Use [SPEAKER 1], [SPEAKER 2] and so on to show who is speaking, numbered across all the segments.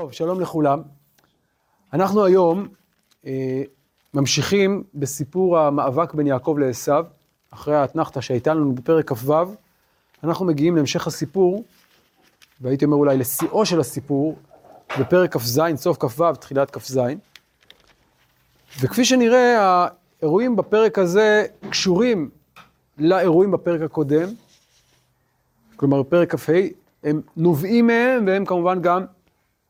[SPEAKER 1] טוב, שלום לכולם. אנחנו היום אה, ממשיכים בסיפור המאבק בין יעקב לעשו, אחרי האתנחתא שהייתה לנו בפרק כ"ו, אנחנו מגיעים להמשך הסיפור, והייתי אומר אולי לשיאו של הסיפור, בפרק כ"ז, סוף כ"ו, תחילת כ"ז. וכפי שנראה, האירועים בפרק הזה קשורים לאירועים בפרק הקודם, כלומר בפרק כ"ה, הם נובעים מהם והם כמובן גם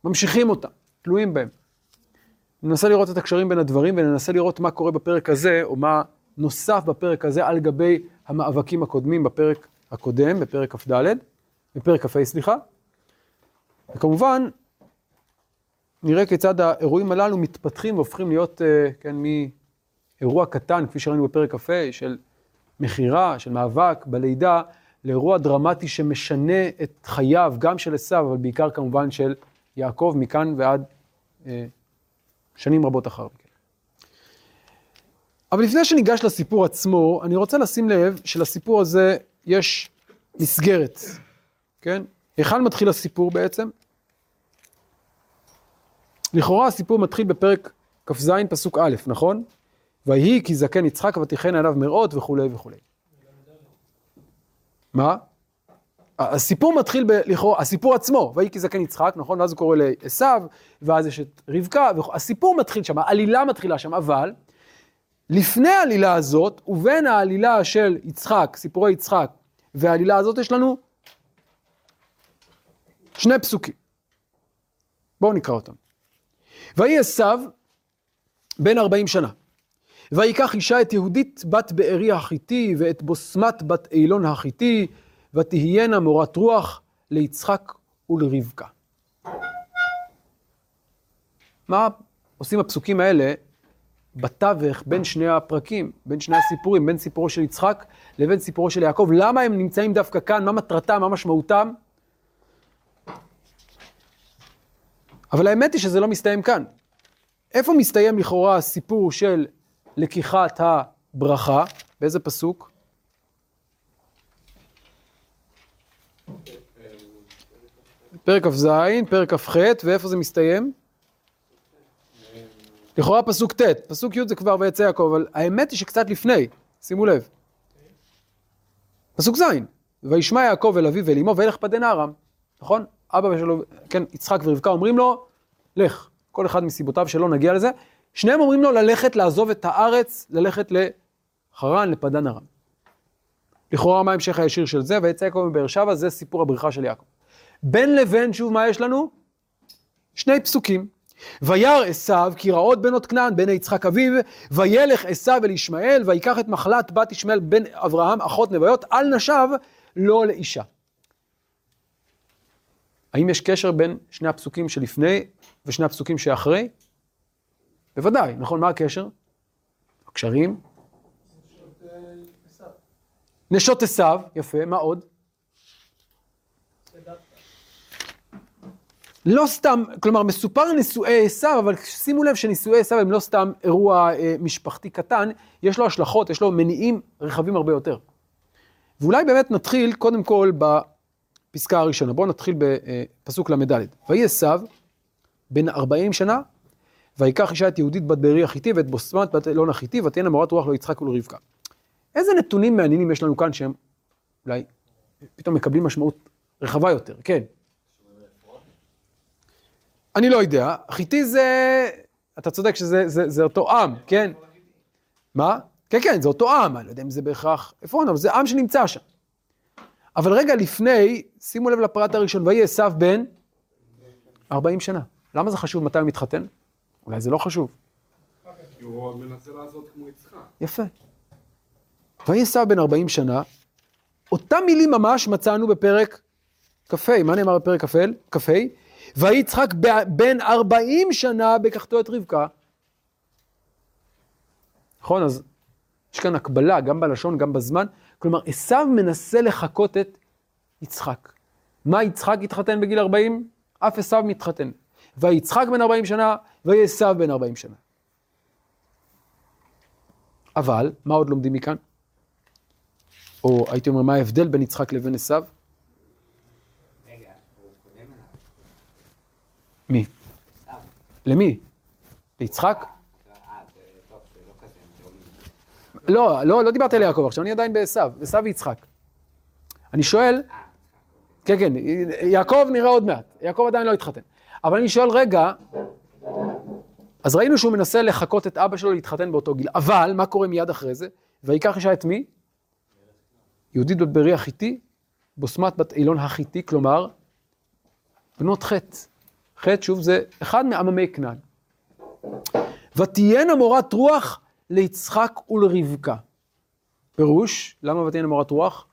[SPEAKER 1] ממשיכים אותם, תלויים בהם. ננסה לראות את הקשרים בין הדברים וננסה לראות מה קורה בפרק הזה, או מה נוסף בפרק הזה על גבי המאבקים הקודמים בפרק הקודם, בפרק כ"ד, בפרק כ"ה, סליחה. וכמובן, נראה כיצד האירועים הללו מתפתחים והופכים להיות, כן, מאירוע קטן, כפי שראינו בפרק כ"ה, של מכירה, של מאבק בלידה, לאירוע דרמטי שמשנה את חייו, גם של עשו, אבל בעיקר כמובן של יעקב, מכאן ועד אה, שנים רבות אחר מכן. אבל לפני שניגש לסיפור עצמו, אני רוצה לשים לב שלסיפור הזה יש מסגרת, כן? היכן מתחיל הסיפור בעצם? לכאורה הסיפור מתחיל בפרק כ"ז פסוק א', נכון? ויהי כי זקן יצחק ותיכן עליו מרעות וכולי וכולי. מה? הסיפור מתחיל. לכאורה, הסיפור עצמו, ויהי כי זקן יצחק, נכון? ואז הוא קורא לעשו, ואז יש את רבקה, הסיפור מתחיל שם, העלילה מתחילה שם, אבל לפני העלילה הזאת, ובין העלילה של יצחק, סיפורי יצחק, והעלילה הזאת יש לנו שני פסוקים. בואו נקרא אותם. ויהי עשו בן ארבעים שנה. ויקח אישה את יהודית בת בארי החיתי, ואת בוסמת בת אילון החיתי, ותהיינה מורת רוח ליצחק ולרבקה. מה עושים הפסוקים האלה בתווך בין שני הפרקים, בין שני הסיפורים, בין סיפורו של יצחק לבין סיפורו של יעקב? למה הם נמצאים דווקא כאן? מה מטרתם? מה משמעותם? אבל האמת היא שזה לא מסתיים כאן. איפה מסתיים לכאורה הסיפור של לקיחת הברכה? באיזה פסוק? פרק כ"ז, פרק כ"ח, ואיפה זה מסתיים? לכאורה פסוק ט', פסוק י' זה כבר ויצא יעקב, אבל האמת היא שקצת לפני, שימו לב. פסוק ז', וישמע יעקב אל אביו ואל אמו וילך פדן ארם, נכון? אבא שלו, כן, יצחק ורבקה אומרים לו, לך, כל אחד מסיבותיו שלא נגיע לזה, שניהם אומרים לו ללכת, לעזוב את הארץ, ללכת לחרן, לפדן ארם. לכאורה מה ההמשך הישיר של זה, ויצא יעקב מבאר שבע, זה סיפור הבריחה של יעקב. בין לבין, שוב, מה יש לנו? שני פסוקים. וירא עשו כי רעות בנות כנען בן יצחק אביו, וילך עשו אל ישמעאל, ויקח את מחלת בת ישמעאל בן אברהם, אחות נוויות, על נשב, לא לאישה. האם יש קשר בין שני הפסוקים שלפני ושני הפסוקים שאחרי? בוודאי, נכון, מה הקשר? הקשרים? נשות עשו, יפה, מה עוד? לא סתם, כלומר מסופר נישואי עשו, אבל שימו לב שנישואי עשו הם לא סתם אירוע אה, משפחתי קטן, יש לו השלכות, יש לו מניעים רחבים הרבה יותר. ואולי באמת נתחיל קודם כל בפסקה הראשונה, בואו נתחיל בפסוק ל"ד. ויהי עשו בן 40 שנה, ויקח אישה את יהודית בת בארי החיתי ואת בוסמת בת אלון החיתי, ותהיינה מורת רוח ליצחק ולרבקה. איזה נתונים מעניינים יש לנו כאן שהם אולי פתאום מקבלים משמעות רחבה יותר, כן. אני לא יודע, חיתי זה, אתה צודק שזה זה, זה אותו עם, כן? מה? כן, כן, זה אותו עם, אני לא יודע אם זה בהכרח, הוא, אבל זה עם שנמצא שם. אבל רגע לפני, שימו לב לפרט הראשון, ויהי עשו בן 40 שנה. למה זה חשוב מתי הוא מתחתן? אולי זה לא חשוב.
[SPEAKER 2] כי הוא מנסה לעשות כמו יצחק.
[SPEAKER 1] יפה. ויהי עשו בן 40 שנה, אותם מילים ממש מצאנו בפרק כ"ה, מה נאמר בפרק כ"ה? ויהי יצחק בן 40 שנה בקחתו את רבקה. נכון, אז יש כאן הקבלה, גם בלשון, גם בזמן. כלומר, עשו מנסה לחקות את יצחק. מה יצחק התחתן בגיל 40? אף עשו מתחתן. ויצחק בן 40 שנה, ויהי עשו בן 40 שנה. אבל, מה עוד לומדים מכאן? או הייתי אומר, מה ההבדל בין יצחק לבין עשו?
[SPEAKER 3] רגע, הוא קודם אליו.
[SPEAKER 1] מי? למי? ליצחק? לא, לא, לא דיברתי על יעקב עכשיו, אני עדיין בעשו, עשו ויצחק. אני שואל, כן, כן, יעקב נראה עוד מעט, יעקב עדיין לא התחתן. אבל אני שואל, רגע, אז ראינו שהוא מנסה לחקות את אבא שלו להתחתן באותו גיל, אבל מה קורה מיד אחרי זה? ויקח אישה את מי? יהודית בת ברי החיתי, בוסמת בת אילון החיתי, כלומר, בנות חטא. חטא, שוב, זה אחד מעממי כנען. ותהיינה מורת רוח ליצחק ולרבקה. פירוש, למה ותהיינה מורת רוח?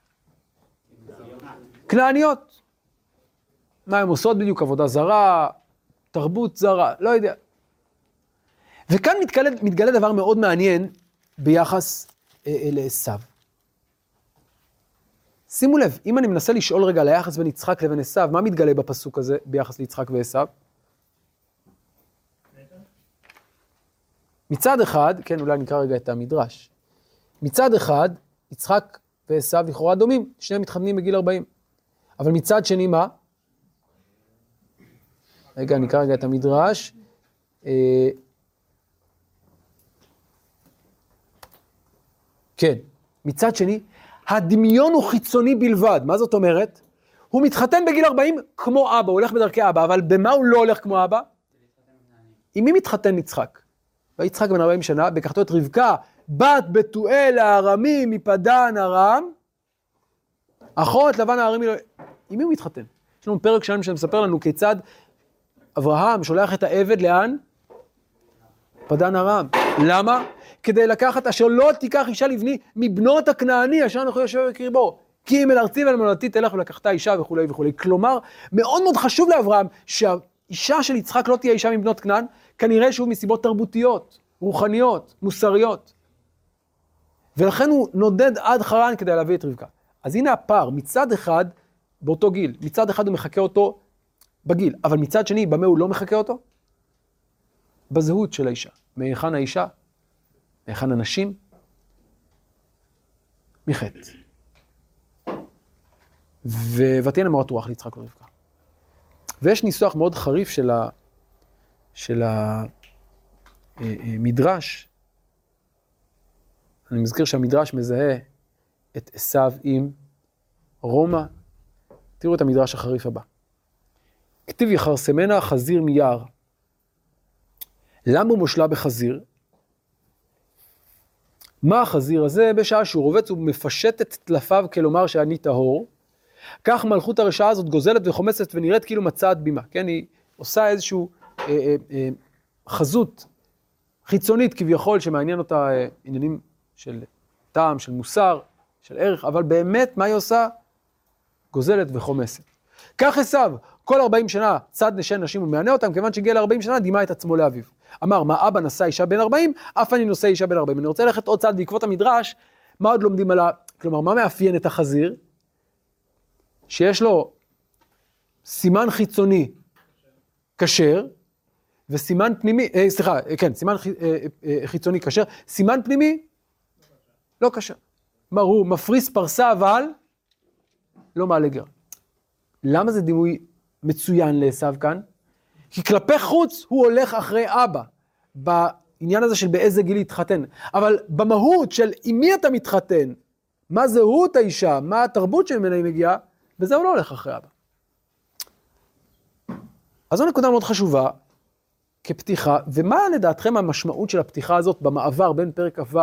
[SPEAKER 1] כנעניות. מה הן עושות בדיוק? עבודה זרה, תרבות זרה, לא יודע. וכאן מתגלה, מתגלה דבר מאוד מעניין ביחס אה, אה, לעשו. שימו לב, אם אני מנסה לשאול רגע על היחס בין יצחק לבין עשו, מה מתגלה בפסוק הזה ביחס ליצחק ועשו? מצד אחד, כן, אולי נקרא רגע את המדרש. מצד אחד, יצחק ועשו לכאורה דומים, שניהם מתחתנים בגיל 40. אבל מצד שני, מה? רגע, נקרא רגע את המדרש. אה, כן, מצד שני, הדמיון הוא חיצוני בלבד. מה זאת אומרת? הוא מתחתן בגיל 40 כמו אבא, הוא הולך בדרכי אבא, אבל במה הוא לא הולך כמו אבא? עם מי מתחתן יצחק? ויצחק בן 40 שנה, לקחתו את רבקה, בת בתואל הארמי מפדן ארם, אחות לבן הארמי, עם מי הוא מתחתן? יש לנו פרק שלם שמספר לנו כיצד אברהם שולח את העבד לאן? פדן ארם. למה? כדי לקחת אשר לא תיקח אישה לבני מבנות הכנעני אשר אנחנו יושב בקרבו. כי אם אל ארצי ואל מולדתי תלך ולקחת אישה וכולי וכולי. כלומר, מאוד מאוד חשוב לאברהם שהאישה של יצחק לא תהיה אישה מבנות כנען, כנראה שהוא מסיבות תרבותיות, רוחניות, מוסריות. ולכן הוא נודד עד חרן כדי להביא את רבקה. אז הנה הפער, מצד אחד, באותו גיל, מצד אחד הוא מחקה אותו בגיל, אבל מצד שני, במה הוא לא מחקה אותו? בזהות של האישה. מהיכן האישה? מהיכן הנשים? מחטא. ותהיינה מורת רוח ליצחק ורבקה. ויש ניסוח מאוד חריף של, ה, של המדרש. אני מזכיר שהמדרש מזהה את עשו עם רומא. תראו את המדרש החריף הבא. כתיב יחרסמנה חזיר מיער. למה הוא מושלה בחזיר? מה החזיר הזה? בשעה שהוא רובץ ומפשט את טלפיו כלומר שאני טהור. כך מלכות הרשעה הזאת גוזלת וחומסת ונראית כאילו מצעת בימה, כן? היא עושה איזושהי אה, אה, אה, חזות חיצונית כביכול שמעניין אותה אה, עניינים של טעם, של מוסר, של ערך, אבל באמת מה היא עושה? גוזלת וחומסת. כך עשיו, כל 40 שנה צד נשי נשים ומענה אותם, כיוון שהגיע ל-40 שנה דימה את עצמו לאביו. אמר, מה אבא נשא אישה בן 40, אף אני נושא אישה בן 40. אני רוצה ללכת עוד צעד בעקבות המדרש, מה עוד לומדים על ה... כלומר, מה מאפיין את החזיר? שיש לו סימן חיצוני כשר, וסימן פנימי, אה, סליחה, כן, סימן ח, אה, אה, חיצוני כשר, סימן פנימי לא כשר. כלומר, הוא מפריס פרסה, אבל לא מעלה גר. למה זה דימוי מצוין לעשו כאן? כי כלפי חוץ הוא הולך אחרי אבא, בעניין הזה של באיזה גיל להתחתן. אבל במהות של עם מי אתה מתחתן, מה זהות האישה, מה התרבות שממנה היא מגיעה, בזה הוא לא הולך אחרי אבא. אז זו נקודה מאוד חשובה כפתיחה, ומה לדעתכם המשמעות של הפתיחה הזאת במעבר בין פרק כ"ו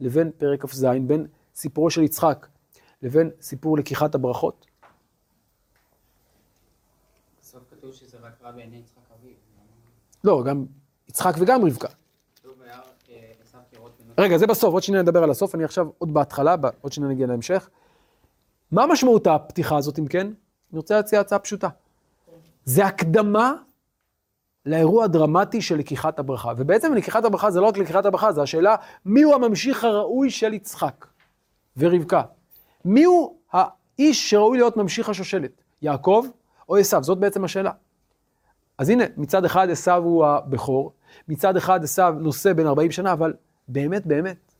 [SPEAKER 1] לבין פרק כ"ז, בין סיפורו של יצחק לבין סיפור לקיחת הברכות?
[SPEAKER 3] בסוף כתוב שזה רק רע בעיני יצחק.
[SPEAKER 1] לא, גם יצחק וגם רבקה.
[SPEAKER 3] עשיו.
[SPEAKER 1] רגע, זה בסוף, עוד שניה נדבר על הסוף, אני עכשיו עוד בהתחלה, עוד שניה נגיע להמשך. מה משמעות הפתיחה הזאת, אם כן? אני רוצה להציע הצעה פשוטה. זה הקדמה לאירוע הדרמטי של לקיחת הברכה. ובעצם לקיחת הברכה זה לא רק לקיחת הברכה, זה השאלה מיהו הממשיך הראוי של יצחק ורבקה. מיהו האיש שראוי להיות ממשיך השושלת, יעקב או עשו? זאת בעצם השאלה. אז הנה, מצד אחד עשו הוא הבכור, מצד אחד עשו נושא בין 40 שנה, אבל באמת, באמת,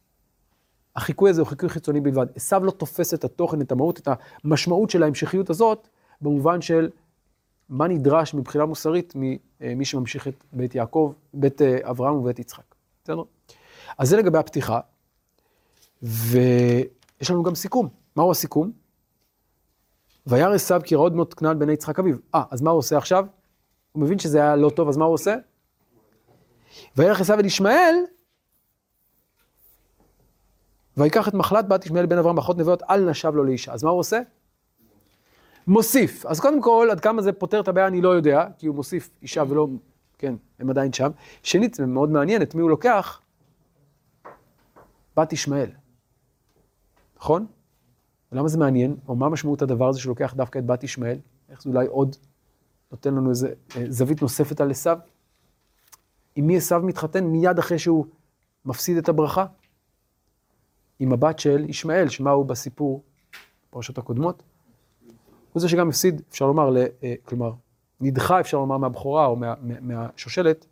[SPEAKER 1] החיקוי הזה הוא חיקוי חיצוני בלבד. עשו לא תופס את התוכן, את המהות, את המשמעות של ההמשכיות הזאת, במובן של מה נדרש מבחינה מוסרית ממי שממשיך את בית יעקב, בית אה, אברהם ובית יצחק. בסדר? אז זה לגבי הפתיחה, ויש לנו גם סיכום. מהו הסיכום? וירא עשיו כי רעוד בנות כנען בני יצחק אביו. אה, אז מה הוא עושה עכשיו? הוא מבין שזה היה לא טוב, אז מה הוא עושה? וילך עשיו אל ישמעאל, ויקח את מחלת בת ישמעאל בן אברהם באחות נבואות, אל נשב לו לאישה. אז מה הוא עושה? מוסיף. אז קודם כל, עד כמה זה פותר את הבעיה אני לא יודע, כי הוא מוסיף אישה ולא, כן, הם עדיין שם. שנית, זה מאוד מעניין, את מי הוא לוקח? בת ישמעאל. נכון? ולמה זה מעניין? או מה משמעות הדבר הזה שלוקח דווקא את בת ישמעאל? איך זה אולי עוד נותן לנו איזה אה, זווית נוספת על עשיו? עם מי עשיו מתחתן מיד אחרי שהוא מפסיד את הברכה? עם הבת של ישמעאל, שמה הוא בסיפור, בפרשות הקודמות? הוא זה שגם הפסיד, אפשר לומר, ל, אה, כלומר, נדחה, אפשר לומר, מהבכורה או מה, מה, מהשושלת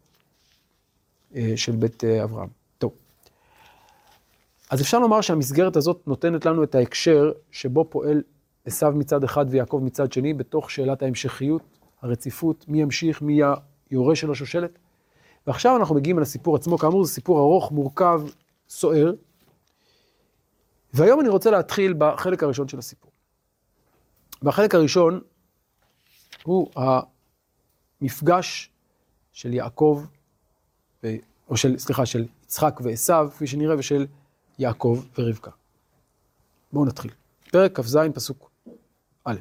[SPEAKER 1] אה, של בית אברהם. אז אפשר לומר שהמסגרת הזאת נותנת לנו את ההקשר שבו פועל עשיו מצד אחד ויעקב מצד שני, בתוך שאלת ההמשכיות, הרציפות, מי ימשיך, מי היורש של השושלת. ועכשיו אנחנו מגיעים אל הסיפור עצמו, כאמור זה סיפור ארוך, מורכב, סוער. והיום אני רוצה להתחיל בחלק הראשון של הסיפור. והחלק הראשון הוא המפגש של יעקב, ו... או של, סליחה, של יצחק ועשו, כפי שנראה, ושל יעקב ורבקה. בואו נתחיל. פרק כ"ז, פסוק א'.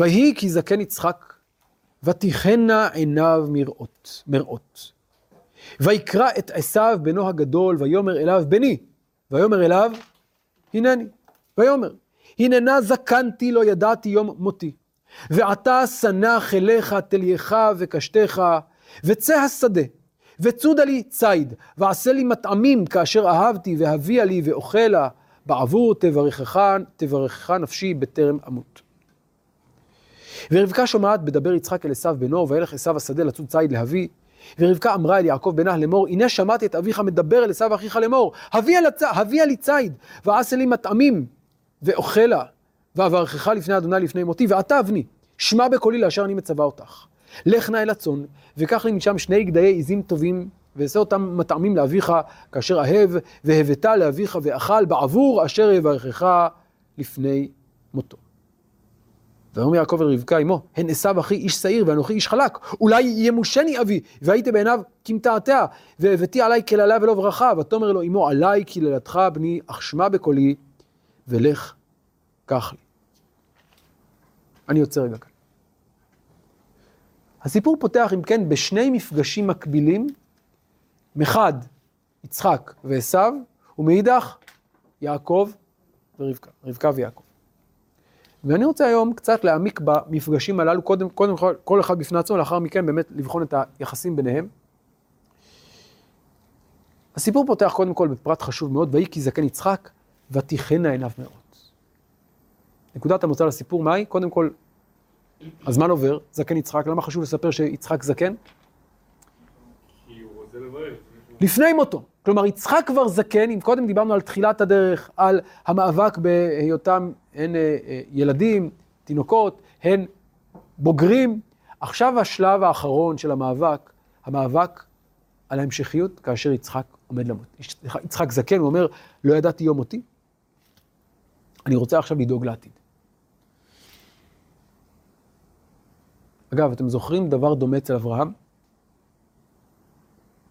[SPEAKER 1] ויהי כי זקן יצחק, ותיכנה עיניו מראות, מראות. ויקרא את עשיו בנו הגדול, ויאמר אליו בני, ויאמר אליו, הנני. ויאמר, הננה זקנתי לא ידעתי יום מותי. ועתה שנח אליך תלייך וקשתך, וצא השדה, וצודה לי ציד, ועשה לי מטעמים כאשר אהבתי, והביאה לי ואוכלה, בעבור תברכך, תברכך נפשי בטרם אמות. ורבקה שומעת בדבר יצחק אל עשיו בנו, וילך עשיו השדה לצוד ציד להביא. ורבקה אמרה אל יעקב בנה לאמור, הנה שמעתי את אביך מדבר אל עשיו אחיך לאמור, הביאה לי ציד, ועשה לי מטעמים, ואוכלה, ואברכך לפני אדוני לפני מותי, ואתה אבני, שמע בקולי לאשר אני מצווה אותך. לך נא אל הצאן, וקח לי משם שני גדיי עזים טובים, ועשה אותם מטעמים לאביך, כאשר אהב, והבאת לאביך ואכל, בעבור אשר יברכך לפני מותו. ויאמר יעקב אל רבקה אמו, הן עשו אחי איש שעיר ואנוכי איש חלק, אולי ימושני אבי, והייתי בעיניו כמתעתע, והבאתי עלי קללה ולא ברכה, ותאמר לו אמו עלי קללתך בני, אך שמע בקולי, ולך קח לי. אני יוצא רגע כאן. הסיפור פותח, אם כן, בשני מפגשים מקבילים, מחד יצחק ועשו, ומאידך יעקב ורבקה, רבקה ויעקב. ואני רוצה היום קצת להעמיק במפגשים הללו, קודם, קודם כל, כל אחד בפני עצמו, לאחר מכן באמת לבחון את היחסים ביניהם. הסיפור פותח קודם כל בפרט חשוב מאוד, ויהי כי זקן יצחק, ותיכנה עיניו מאוד. נקודת המוצא לסיפור, מהי? קודם כל, הזמן עובר, זקן יצחק, למה חשוב לספר שיצחק זקן? לפני מותו. כלומר, יצחק כבר זקן, אם קודם דיברנו על תחילת הדרך, על המאבק בהיותם הן אה, אה, ילדים, תינוקות, הן בוגרים, עכשיו השלב האחרון של המאבק, המאבק על ההמשכיות, כאשר יצחק עומד למות. יצחק זקן, הוא אומר, לא ידעתי יום מותי, אני רוצה עכשיו לדאוג לעתיד. אגב, אתם זוכרים דבר דומה אצל אברהם?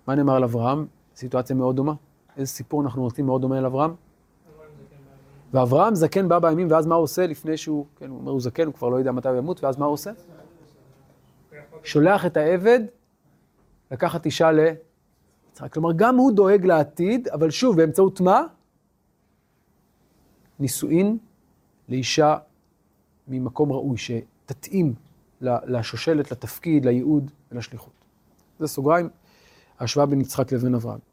[SPEAKER 1] מה נאמר על אברהם? סיטואציה מאוד דומה. איזה סיפור אנחנו רוצים מאוד דומה לאברהם? ואברהם זקן בא בימים, ואז מה הוא עושה לפני שהוא, כן, הוא אומר, הוא זקן, הוא כבר לא יודע מתי הוא ימות, ואז מה הוא עושה? שולח את העבד לקחת אישה ליצחק. כלומר, גם הוא דואג לעתיד, אבל שוב, באמצעות מה? נישואין לאישה ממקום ראוי, שתתאים לשושלת, לתפקיד, לייעוד ולשליחות. זה סוגריים, ההשוואה בין יצחק לבין אברהם.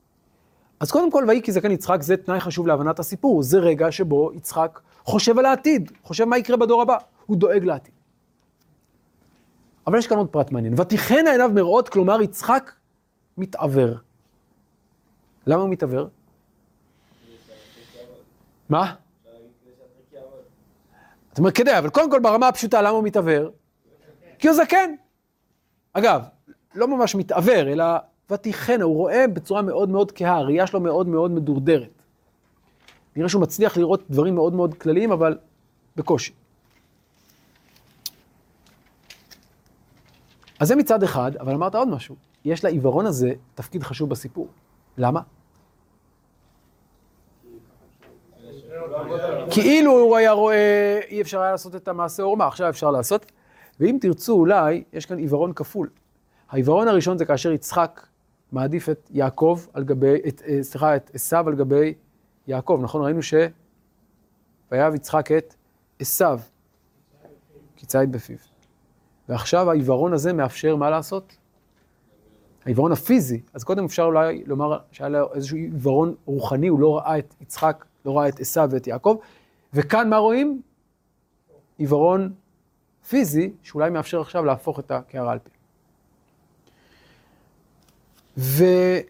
[SPEAKER 1] אז קודם כל, ויהי כי זקן יצחק, זה תנאי חשוב להבנת הסיפור. זה רגע שבו יצחק חושב על העתיד, חושב מה יקרה בדור הבא. הוא דואג לעתיד. אבל יש כאן עוד פרט מעניין. ותיכנה עיניו מראות, כלומר יצחק מתעוור. למה הוא מתעוור? מה? אתה אומר כדי, אבל קודם כל ברמה הפשוטה, למה הוא מתעוור? כי הוא זקן. אגב, לא ממש מתעוור, אלא ותיכנה, הוא רואה בצורה מאוד מאוד כהה, הראייה שלו מאוד מאוד מדורדרת. נראה שהוא מצליח לראות דברים מאוד מאוד כלליים, אבל בקושי. אז זה מצד אחד, אבל אמרת עוד משהו. יש לעיוורון הזה תפקיד חשוב בסיפור. למה? כאילו הוא היה רואה, אי אפשר היה לעשות את המעשה עורמה, עכשיו אפשר לעשות. ואם תרצו, אולי, יש כאן עיוורון כפול. העיוורון הראשון זה כאשר יצחק מעדיף את יעקב על גבי, את, אה, סליחה, את עשיו על גבי יעקב. נכון, ראינו ש... ויאהב יצחק את עשיו, כי ציד בפיו. ועכשיו העיוורון הזה מאפשר מה לעשות? העיוורון הפיזי. אז קודם אפשר אולי לומר שהיה לו איזשהו עיוורון רוחני, הוא לא ראה את יצחק, לא ראה את עשיו ואת יעקב. וכאן מה רואים? עיוורון פיזי, שאולי מאפשר עכשיו להפוך את הקערה על פי. ויצחק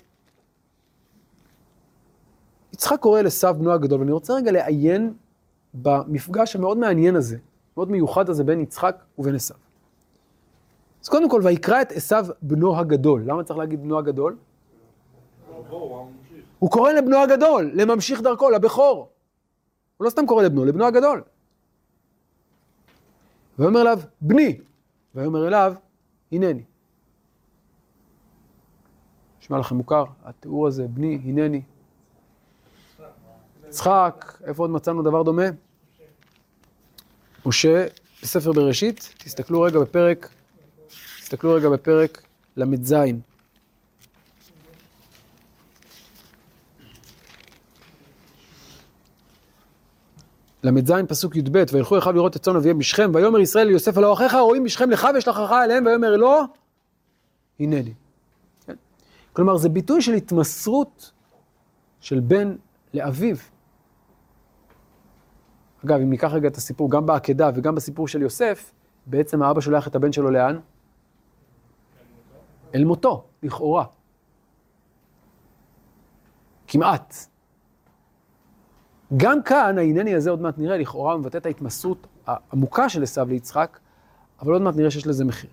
[SPEAKER 1] קורא לעשו בנו הגדול, ואני רוצה רגע לעיין במפגש המאוד מעניין הזה, מאוד מיוחד הזה בין יצחק ובין עשו. אז קודם כל, ויקרא את עשו בנו הגדול. למה צריך להגיד בנו הגדול? הוא קורא לבנו הגדול, לממשיך דרכו, לבכור. הוא לא סתם קורא לבנו, לבנו הגדול. ויאמר אליו, בני. ויאמר אליו, הנני. נשמע לכם מוכר, התיאור הזה, בני, הנני. יצחק, איפה עוד מצאנו דבר דומה? משה, בספר בראשית, תסתכלו רגע בפרק, תסתכלו רגע בפרק ל"ז. ל"ז פסוק י"ב, וילכו אחיו לראות את צאן אביהם בשכם, ויאמר ישראל ליוסף הלא אחיך רואים בשכם לך ואשלחך אליהם, ויאמר לו, הנני. כלומר, זה ביטוי של התמסרות של בן לאביו. אגב, אם ניקח רגע את הסיפור, גם בעקדה וגם בסיפור של יוסף, בעצם האבא שולח את הבן שלו לאן? אל מותו, לכאורה. כמעט. גם כאן, ההנני הזה עוד מעט נראה, לכאורה מבטא את ההתמסרות העמוקה של עשיו ליצחק, אבל עוד מעט נראה שיש לזה מחיר.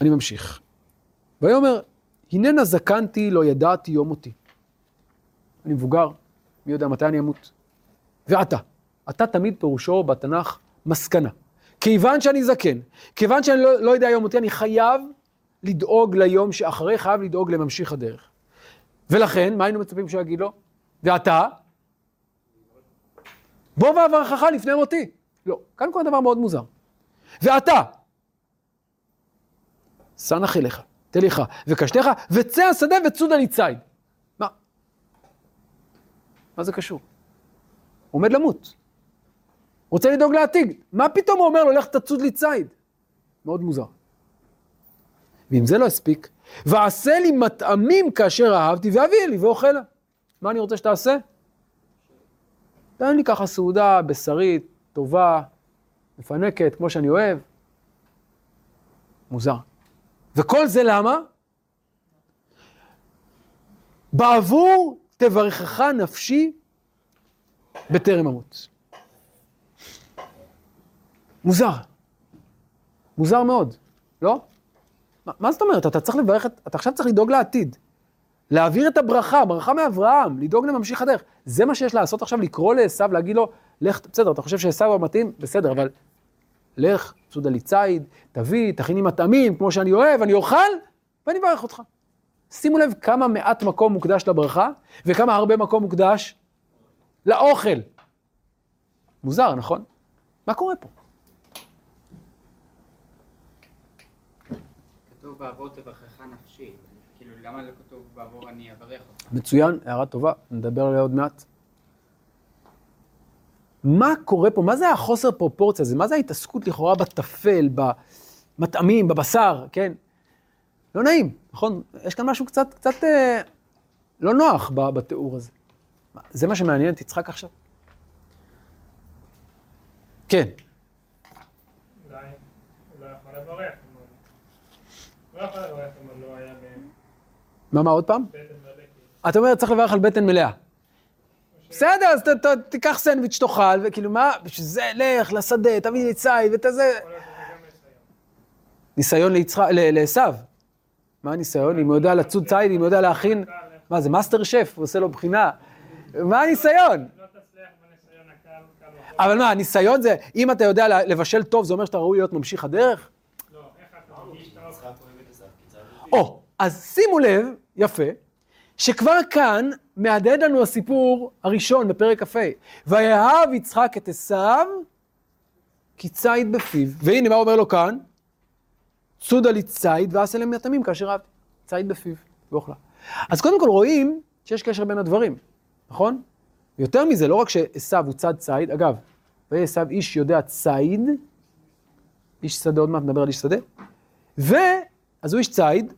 [SPEAKER 1] אני ממשיך. ויאמר, הננה זקנתי, לא ידעתי יום מותי. אני מבוגר, מי יודע מתי אני אמות. ועתה, אתה תמיד פירושו בתנ"ך מסקנה. כיוון שאני זקן, כיוון שאני לא, לא יודע יום מותי, אני חייב לדאוג ליום שאחרי, חייב לדאוג לממשיך הדרך. ולכן, מה היינו מצפים שהוא יגיד לו? ואתה? בוא ואברכך לפני מותי. לא, כאן קורה דבר מאוד מוזר. ואתה? שא נח אליך, תליך וקשתך, וצא השדה וצודה לי ציד. מה? מה זה קשור? עומד למות. רוצה לדאוג לעתיד. מה פתאום הוא אומר לו, לך תצוד לי ציד? מאוד מוזר. ואם זה לא הספיק, ועשה לי מטעמים כאשר אהבתי, ואביא לי ואוכלה. מה אני רוצה שתעשה? תן לי ככה סעודה בשרית, טובה, מפנקת, כמו שאני אוהב. מוזר. וכל זה למה? בעבור תברכך נפשי בטרם אמות. מוזר. מוזר מאוד, לא? מה, מה זאת אומרת? אתה צריך לברך, את, אתה עכשיו צריך לדאוג לעתיד. להעביר את הברכה, ברכה מאברהם, לדאוג לממשיך הדרך. זה מה שיש לעשות עכשיו, לקרוא לעשו, להגיד לו, לך, בסדר, אתה חושב שעשו הוא מתאים? בסדר, אבל לך, סעודה לי ציד, תביא, תכיני מטעמים, כמו שאני אוהב, אני אוכל, ואני אברך אותך. שימו לב כמה מעט מקום מוקדש לברכה, וכמה הרבה מקום מוקדש לאוכל. מוזר, נכון? מה קורה פה?
[SPEAKER 3] כתוב בעבור תברכך נפשי. כאילו, למה לא כתוב בעבור אני אברך אותך?
[SPEAKER 1] מצוין, הערה טובה, נדבר עליה עוד מעט. מה קורה פה? מה זה החוסר פרופורציה הזה? מה זה ההתעסקות לכאורה בטפל, במטעמים, בבשר, כן? לא נעים, נכון? יש כאן משהו קצת, קצת אה, לא נוח בתיאור הזה. זה מה שמעניין את יצחק עכשיו? כן,
[SPEAKER 2] אולי הוא לא יכול לברך. אם הוא- הוא לא יכול לברך אם הוא לא היה
[SPEAKER 1] מה, מה עוד פעם? אתה אומר, צריך לברך על בטן מלאה. בסדר, אז ת- ת- תיקח סנדוויץ' תאכל, וכאילו מה, בשביל זה, לך לשדה, תביא לי ציד ואת
[SPEAKER 2] גם ניסיון.
[SPEAKER 1] לעשו. מה הניסיון? אם הוא יודע לצוד ציד, אם הוא יודע להכין... מה, זה מאסטר שף, הוא עושה לו בחינה. מה הניסיון? אבל מה, הניסיון זה, אם אתה יודע לבשל טוב, זה אומר שאתה ראוי להיות ממשיך הדרך?
[SPEAKER 2] לא, איך אתה?
[SPEAKER 1] או, אז שימו לב, יפה, שכבר כאן מהדהד לנו הסיפור הראשון בפרק כ"ה. ויאהב יצחק את עשיו כי ציד בפיו. והנה מה אומר לו כאן? צודה לי ציד ועשה להם יתמים כאשר אהבתי. ציד בפיו, ואוכלה. אז קודם כל רואים שיש קשר בין הדברים, נכון? יותר מזה, לא רק שעשיו הוא צד ציד, אגב, ויהיה עשיו איש יודע ציד, איש שדה, עוד מעט נדבר על איש שדה, ו... אז הוא איש ציד,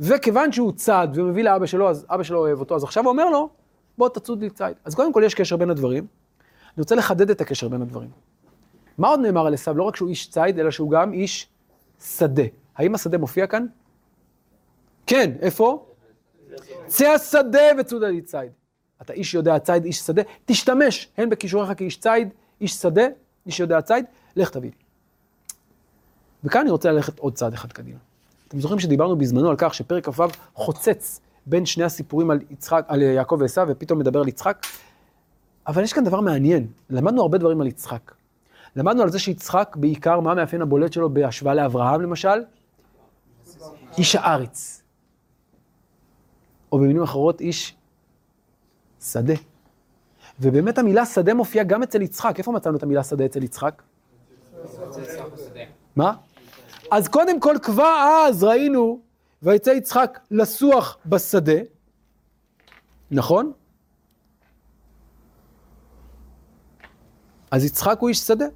[SPEAKER 1] וכיוון שהוא צד ומביא לאבא שלו, אז אבא שלו אוהב אותו, אז עכשיו הוא אומר לו, בוא תצוד לי ציד. אז קודם כל יש קשר בין הדברים. אני רוצה לחדד את הקשר בין הדברים. מה עוד נאמר על עשיו? לא רק שהוא איש ציד, אלא שהוא גם איש שדה. האם השדה מופיע כאן? כן, איפה? צא השדה וצודה לי ציד. אתה איש יודע ציד, איש שדה, תשתמש הן בכישוריך כאיש ציד, איש שדה, איש שיודע ציד, לך תביא לי. וכאן אני רוצה ללכת עוד צעד אחד קדימה. אתם זוכרים שדיברנו בזמנו על כך שפרק כ"ו חוצץ בין שני הסיפורים על, יצחק, על יעקב ועשיו, ופתאום מדבר על יצחק? אבל יש כאן דבר מעניין, למדנו הרבה דברים על יצחק. למדנו על זה שיצחק בעיקר, מה המאפיין הבולט שלו בהשוואה לאברהם למשל? איש הארץ. או במילים אחרות, איש שדה. ובאמת המילה שדה מופיעה גם אצל יצחק. איפה מצאנו את המילה שדה אצל יצחק? מה? אז קודם כל כבר אז ראינו, ויצא יצחק לסוח בשדה, נכון? אז יצחק הוא איש שדה.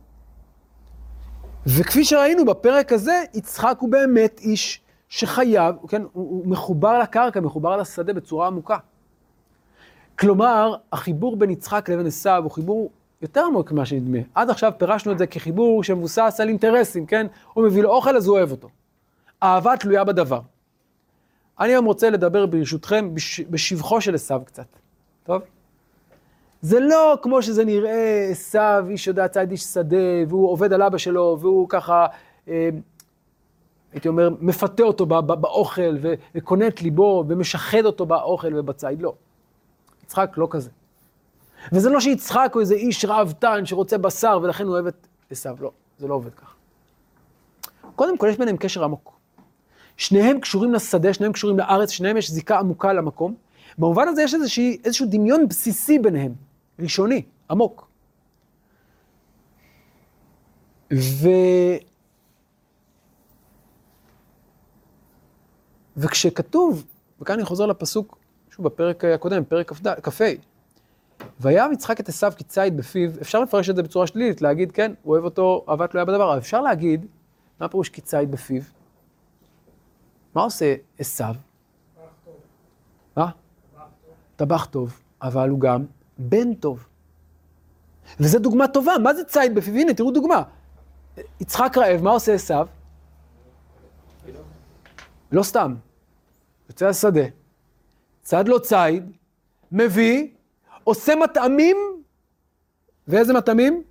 [SPEAKER 1] וכפי שראינו בפרק הזה, יצחק הוא באמת איש שחייב, כן, הוא, הוא מחובר לקרקע, מחובר לשדה בצורה עמוקה. כלומר, החיבור בין יצחק לבין עשיו הוא חיבור יותר עמוק ממה שנדמה. עד עכשיו פירשנו את זה כחיבור שמבוסס על אינטרסים, כן? הוא מביא לו אוכל אז הוא אוהב אותו. אהבה תלויה בדבר. אני היום רוצה לדבר ברשותכם בש... בשבחו של עשיו קצת, טוב? זה לא כמו שזה נראה, עשיו, איש יודע ציד איש שדה, והוא עובד על אבא שלו, והוא ככה, אה, הייתי אומר, מפתה אותו בא, בא, באוכל, ו- וקונה את ליבו, ומשחד אותו באוכל ובציד, לא. יצחק לא כזה. וזה לא שיצחק הוא איזה איש ראוותן שרוצה בשר ולכן הוא אוהב את עשיו, לא, זה לא עובד ככה. קודם כל יש ביניהם קשר עמוק. שניהם קשורים לשדה, שניהם קשורים לארץ, שניהם יש זיקה עמוקה למקום. במובן הזה יש איזושהי, איזשהו דמיון בסיסי ביניהם, ראשוני, עמוק. ו... וכשכתוב, וכאן אני חוזר לפסוק, שוב בפרק הקודם, פרק כ"ה, ויאהב יצחק את עשיו כי ציד בפיו, אפשר לפרש את זה בצורה שלילית, להגיד, כן, הוא אוהב אותו, אהבה תלויה בדבר, אבל אפשר להגיד, מה פירוש כי ציד בפיו? מה עושה עשיו? מה? טבח טוב, אבל הוא גם בן טוב. וזו דוגמה טובה, מה זה ציד בפיו? הנה, תראו דוגמה. יצחק רעב, מה עושה עשיו? לא סתם, יוצא השדה, צד לו ציד, מביא, עושה מטעמים, ואיזה מטעמים?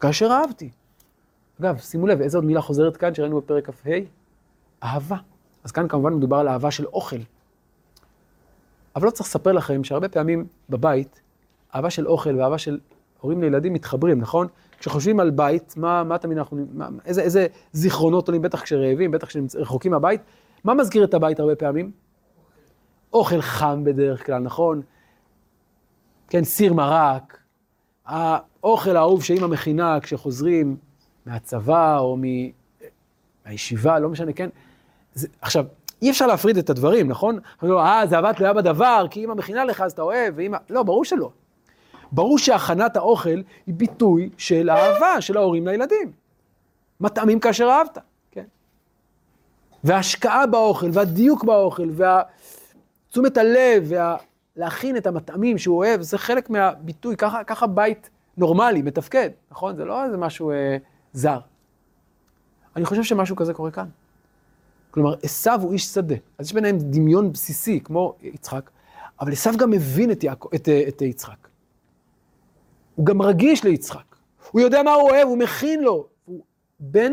[SPEAKER 1] כאשר אהבתי. אגב, שימו לב, איזה עוד מילה חוזרת כאן שראינו בפרק כ"ה? אהבה. אז כאן כמובן מדובר על אהבה של אוכל. אבל לא צריך לספר לכם שהרבה פעמים בבית, אהבה של אוכל ואהבה של הורים לילדים מתחברים, נכון? כשחושבים על בית, מה, מה תמיד אנחנו, מה, איזה, איזה זיכרונות עולים, בטח כשרעבים, בטח כשרחוקים מהבית, מה מזכיר את הבית הרבה פעמים? אוכל חם בדרך כלל, נכון? כן, סיר מרק, האוכל האהוב שאימא מכינה כשחוזרים מהצבא או מהישיבה, לא משנה, כן? זה, עכשיו, אי אפשר להפריד את הדברים, נכון? אה, זה אהבה תלויה בדבר, כי אימא מכינה לך אז אתה אוהב, ואימא... לא, ברור שלא. ברור שהכנת האוכל היא ביטוי של אהבה של ההורים לילדים. מטעמים כאשר אהבת, כן? וההשקעה באוכל, והדיוק באוכל, ותשומת הלב, ולהכין את המטעמים שהוא אוהב, זה חלק מהביטוי, ככה, ככה בית נורמלי, מתפקד, נכון? זה לא איזה משהו אה, זר. אני חושב שמשהו כזה קורה כאן. כלומר, עשו הוא איש שדה. אז יש ביניהם דמיון בסיסי, כמו יצחק, אבל עשו גם מבין את, יעקב, את, את יצחק. הוא גם רגיש ליצחק. הוא יודע מה הוא אוהב, הוא מכין לו. הוא בן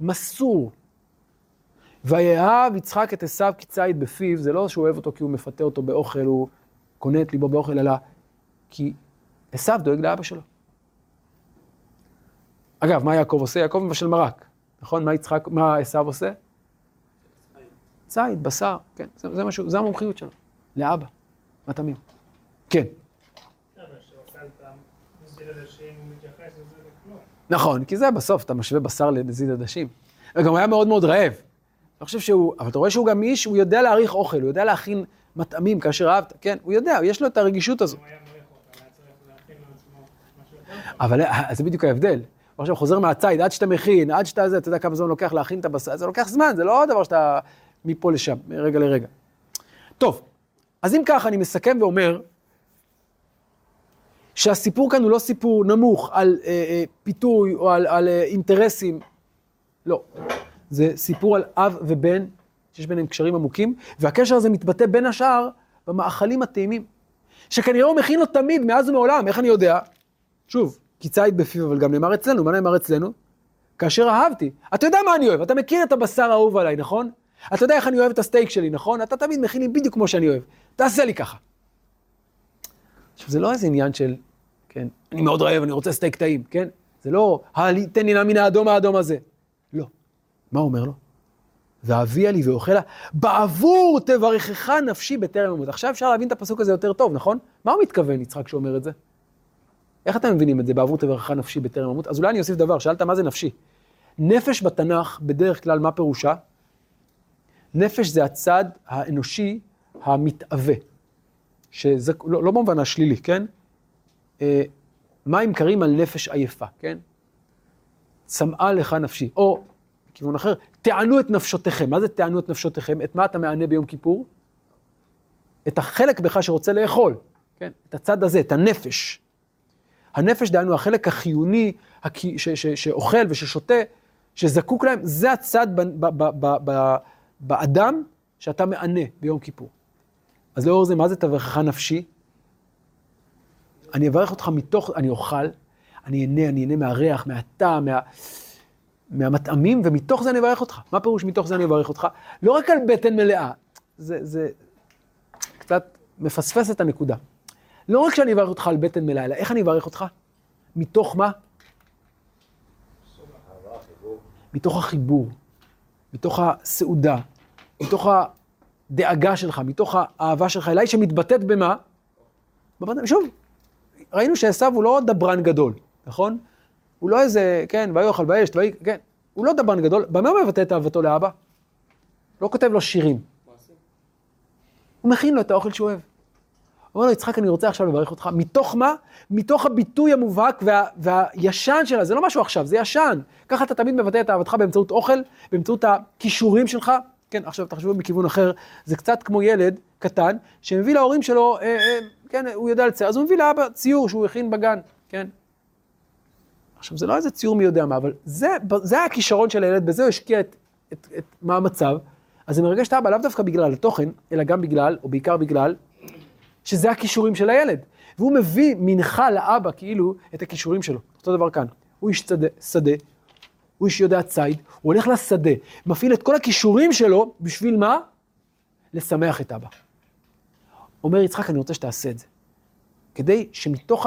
[SPEAKER 1] מסור. ויאהב יצחק את עשו כציד בפיו, זה לא שהוא אוהב אותו כי הוא מפתה אותו באוכל, הוא קונה את ליבו באוכל, אלא כי עשו דואג לאבא שלו. אגב, מה יעקב עושה? יעקב מבשל מרק, נכון? מה יצחק, מה עשו עושה? ציד, בשר, כן, זה, זה משהו, זה המומחיות שלו, לאבא, מטעמים. כן. נכון, כי זה בסוף, אתה משווה בשר לנזיד עדשים. וגם הוא היה מאוד מאוד רעב. אני חושב שהוא, אבל אתה רואה שהוא גם איש, הוא יודע להעריך אוכל, הוא יודע להכין מטעמים כאשר אהבת, כן, הוא יודע, יש לו את הרגישות הזאת. אבל אה, זה בדיוק ההבדל. הוא עכשיו חוזר מהציד, עד שאתה מכין, עד שאתה זה, אתה יודע כמה זמן לוקח להכין את הבשר, זה לוקח זמן, זה לא דבר שאתה מפה לשם, מרגע לרגע. טוב, אז אם ככה, אני מסכם ואומר, שהסיפור כאן הוא לא סיפור נמוך על אה, אה, פיתוי או על, על אה, אינטרסים, לא. זה סיפור על אב ובן, שיש ביניהם קשרים עמוקים, והקשר הזה מתבטא בין השאר במאכלים הטעימים, שכנראה הוא מכין לו תמיד, מאז ומעולם, איך אני יודע? שוב, כי ציד בפיו, אבל גם נאמר אצלנו, מה נאמר אצלנו? כאשר אהבתי. אתה יודע מה אני אוהב, אתה מכיר את הבשר האהוב עליי, נכון? אתה יודע איך אני אוהב את הסטייק שלי, נכון? אתה תמיד מכין לי בדיוק כמו שאני אוהב. תעשה לי ככה. עכשיו, זה לא איזה עניין של, כן, אני מאוד רעב, אני רוצה סטייק טעים, כן? זה לא, "הלי- תן לי נא מן האדום האדום הזה. מה הוא אומר לו? ואביה לי ואוכלה, בעבור תברכך נפשי בטרם אמות. עכשיו אפשר להבין את הפסוק הזה יותר טוב, נכון? מה הוא מתכוון, יצחק, שאומר את זה? איך אתם מבינים את זה, בעבור תברכך נפשי בטרם אמות? אז אולי אני אוסיף דבר, שאלת מה זה נפשי. נפש בתנ"ך, בדרך כלל, מה פירושה? נפש זה הצד האנושי המתאווה, שזה לא, לא במובן השלילי, כן? אה, מים קרים על נפש עייפה, כן? צמאה לך נפשי. או, בכיוון אחר, תענו את נפשותיכם. מה זה תענו את נפשותיכם? את מה אתה מענה ביום כיפור? את החלק בך שרוצה לאכול, כן? את הצד הזה, את הנפש. הנפש, דהיינו, החלק החיוני, הכי- ש- ש- שאוכל וששותה, שזקוק להם, זה הצד ב- ב- ב- ב- ב- באדם שאתה מענה ביום כיפור. אז לאור זה, מה זה תברכך נפשי? אני אברך אותך מתוך, אני אוכל, אני אהנה, אני אהנה מהריח, מהטעם, מה, מהמטעמים, ומתוך זה אני אברך אותך. מה פירוש מתוך זה אני אברך אותך? לא רק על בטן מלאה, זה, זה קצת מפספס את הנקודה. לא רק שאני אברך אותך על בטן מלאה, אלא איך אני אברך אותך? מתוך מה? מתוך החיבור, מתוך הסעודה, מתוך הדאגה שלך, מתוך האהבה שלך אליי, שמתבטאת במה? שוב, ראינו שעשו הוא לא דברן גדול, נכון? הוא לא איזה, כן, ויאכל באש, ויהי, כן, הוא לא דברן גדול, במה הוא מבטא את אהבתו לאבא? לא כותב לו שירים. הוא מכין לו את האוכל שהוא אוהב. הוא אומר לו, יצחק, אני רוצה עכשיו לברך אותך. מתוך מה? מתוך הביטוי המובהק וה, והישן שלה, זה לא משהו עכשיו, זה ישן. ככה אתה תמיד מבטא את אהבתך באמצעות אוכל, באמצעות הכישורים שלך. כן, עכשיו תחשבו מכיוון אחר, זה קצת כמו ילד קטן, שמביא להורים שלו, אה, אה, כן, הוא יודע לצייר, אז הוא מביא לאבא ציור שהוא הכין בגן, כן. עכשיו, זה לא איזה ציור מי יודע מה, אבל זה, זה הכישרון של הילד, בזה הוא השקיע את, את, את מה המצב. אז זה מרגש את האבא, לאו דווקא בגלל התוכן, אלא גם בגלל, או בעיקר בגלל, שזה הכישורים של הילד. והוא מביא מנחה לאבא, כאילו, את הכישורים שלו. אותו דבר כאן. הוא איש שדה, שדה, הוא איש יודע ציד, הוא הולך לשדה, מפעיל את כל הכישורים שלו, בשביל מה? לשמח את אבא. אומר יצחק, אני רוצה שתעשה את זה. כדי שמתוך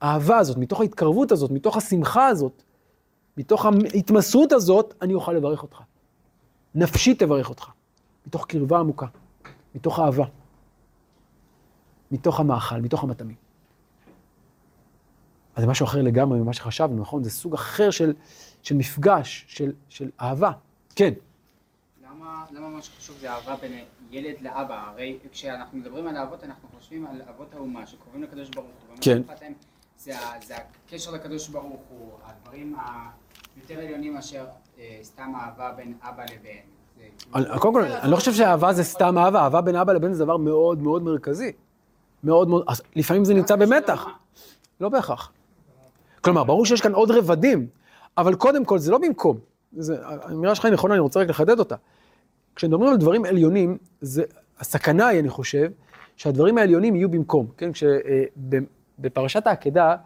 [SPEAKER 1] האהבה הזאת, מתוך ההתקרבות הזאת, מתוך השמחה הזאת, מתוך ההתמסרות הזאת, אני אוכל לברך אותך. נפשי תברך אותך. מתוך קרבה עמוקה, מתוך אהבה. מתוך המאכל, מתוך המטעמים. אז זה משהו אחר לגמרי ממה שחשבנו, נכון? זה סוג אחר של, של מפגש, של, של אהבה. כן.
[SPEAKER 3] למה, למה מה שחשוב זה אהבה בין ילד לאבא? הרי כשאנחנו מדברים על אהבות, אנחנו חושבים על אבות האומה שקרובים לקדוש ברוך הוא.
[SPEAKER 1] כן.
[SPEAKER 3] להם זה, זה הקשר לקדוש ברוך הוא, הדברים היותר עליונים מאשר אה, סתם אהבה בין אבא לבן. כאילו-
[SPEAKER 1] קודם כל, אני לא חושב שאהבה זה סתם אהבה, אהבה בין אבא לבן זה דבר מאוד מאוד מרכזי. מאוד מאוד, לפעמים זה נמצא במתח. לא בהכרח. כלומר, ברור שיש כאן עוד רבדים, אבל קודם כל זה לא במקום. האמירה שלך היא נכונה, אני רוצה רק לחדד אותה. כשמדברים על דברים עליונים, הסכנה היא, אני חושב, שהדברים העליונים יהיו במקום, כן? כשבפרשת העקדה,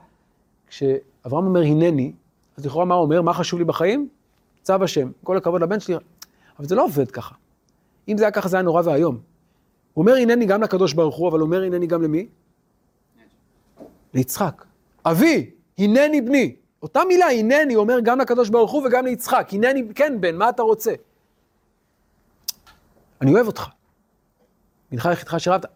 [SPEAKER 1] כשאברהם אומר הנני, אז לכאורה מה הוא אומר? מה חשוב לי בחיים? צו השם, כל הכבוד לבן שלי. אבל זה לא עובד ככה. אם זה היה ככה, זה היה נורא ואיום. הוא אומר הנני גם לקדוש ברוך הוא, אבל הוא אומר הנני גם למי? ליצחק. אבי, הנני בני. אותה מילה, הנני, אומר גם לקדוש ברוך הוא וגם ליצחק. הנני, כן בן, מה אתה רוצה? אני אוהב אותך. מנחה יחידך שירבת.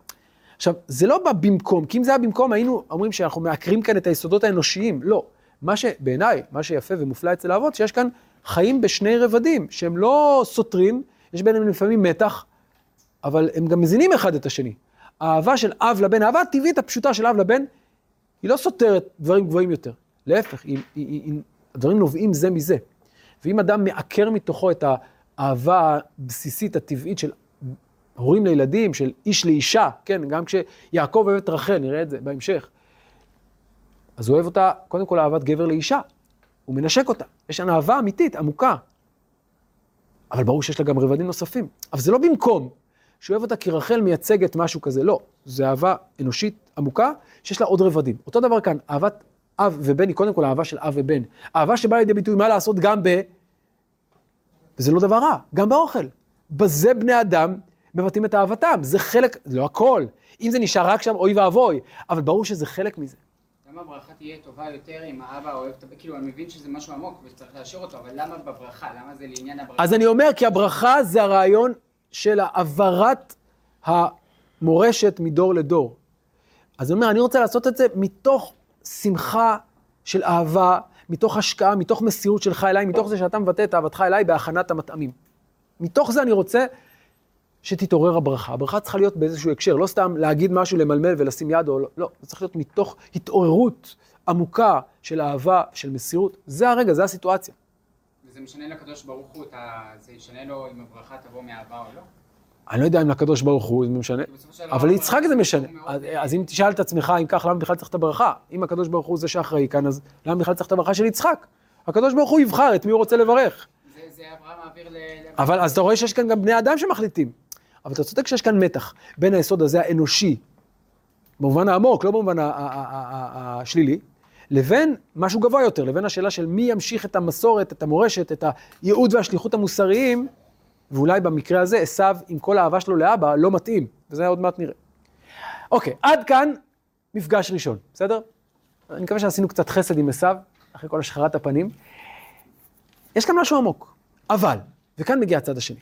[SPEAKER 1] עכשיו, זה לא בא במקום, כי אם זה היה במקום, היינו אומרים שאנחנו מעקרים כאן את היסודות האנושיים. לא. מה שבעיניי, מה שיפה ומופלא אצל האבות, שיש כאן חיים בשני רבדים, שהם לא סותרים, יש ביניהם לפעמים מתח, אבל הם גם מזינים אחד את השני. האהבה של אב לבן, האהבה הטבעית הפשוטה של אב לבן, היא לא סותרת דברים גבוהים יותר. להפך, היא, היא, היא, היא, הדברים נובעים זה מזה. ואם אדם מעקר מתוכו את האהבה הבסיסית, הטבעית של הורים לילדים, של איש לאישה, כן, גם כשיעקב אוהב את רחל, נראה את זה בהמשך. אז הוא אוהב אותה, קודם כל אהבת גבר לאישה. הוא מנשק אותה. יש כאן אהבה אמיתית, עמוקה. אבל ברור שיש לה גם רבדים נוספים. אבל זה לא במקום שהוא אוהב אותה כי רחל מייצגת משהו כזה, לא. זה אהבה אנושית עמוקה, שיש לה עוד רבדים. אותו דבר כאן, אהבת אב ובן היא קודם כל אהבה של אב ובן. אהבה שבאה לידי ביטוי, מה לעשות גם ב... וזה לא דבר רע, גם באוכל. בזה בני אדם מבטאים את אהבתם, זה חלק, לא הכל. אם זה נשאר רק שם, אוי ואבוי, אבל ברור שזה חלק מזה.
[SPEAKER 3] למה הברכה תהיה טובה יותר אם האבא אוהב את? כאילו, אני מבין שזה משהו עמוק וצריך להשאיר אותו, אבל למה בברכה? למה זה לעניין הברכה?
[SPEAKER 1] אז אני אומר, כי הברכה זה הרעיון של העברת המורשת מדור לדור. אז אני אומר, אני רוצה לעשות את זה מתוך שמחה של אהבה, מתוך השקעה, מתוך מסירות שלך אליי, מתוך זה שאתה מבטא את אהבתך אליי בהכנת המטעמים. מתוך זה אני רוצה שתתעורר הברכה. הברכה צריכה להיות באיזשהו הקשר, לא סתם להגיד משהו, למלמל ולשים יד או לא, לא, זה צריך להיות מתוך התעוררות עמוקה של אהבה, של מסירות. זה הרגע, זה הסיטואציה.
[SPEAKER 3] וזה משנה לקדוש ברוך הוא, את ה... זה ישנה לו אם הברכה תבוא מאהבה או לא?
[SPEAKER 1] אני לא יודע אם לקדוש ברוך הוא זה משנה, אבל ליצחק זה משנה. אז- אם תשאל את עצמך, אם כך, למה בכלל צריך את הברכה? אם הקדוש ברוך הוא זה שאחראי כאן, אז למה בכלל צריך את הברכה של יצחק? הקדוש ברוך הוא יבחר את מי הוא רוצה לברך.
[SPEAKER 3] זה- אברהם מעביר. ל-
[SPEAKER 1] אבל אז אתה רואה שיש כאן גם בני אדם שמחליטים. אבל אתה צודק שיש כאן מתח בין היסוד הזה האנושי, במובן העמוק, לא במובן השלילי, לבין משהו גבוה יותר, לבין השאלה של מי ימשיך את המסורת, את המורשת, את הייעוד והשליחות המוסריים, ואולי במקרה הזה עשיו, עם כל האהבה שלו לאבא, לא מתאים, וזה עוד מעט נראה. אוקיי, עד כאן מפגש ראשון, בסדר? אני מקווה שעשינו קצת חסד עם עשיו, אחרי כל השחרת הפנים. יש כאן משהו עמוק, אבל, וכאן מגיע הצד השני.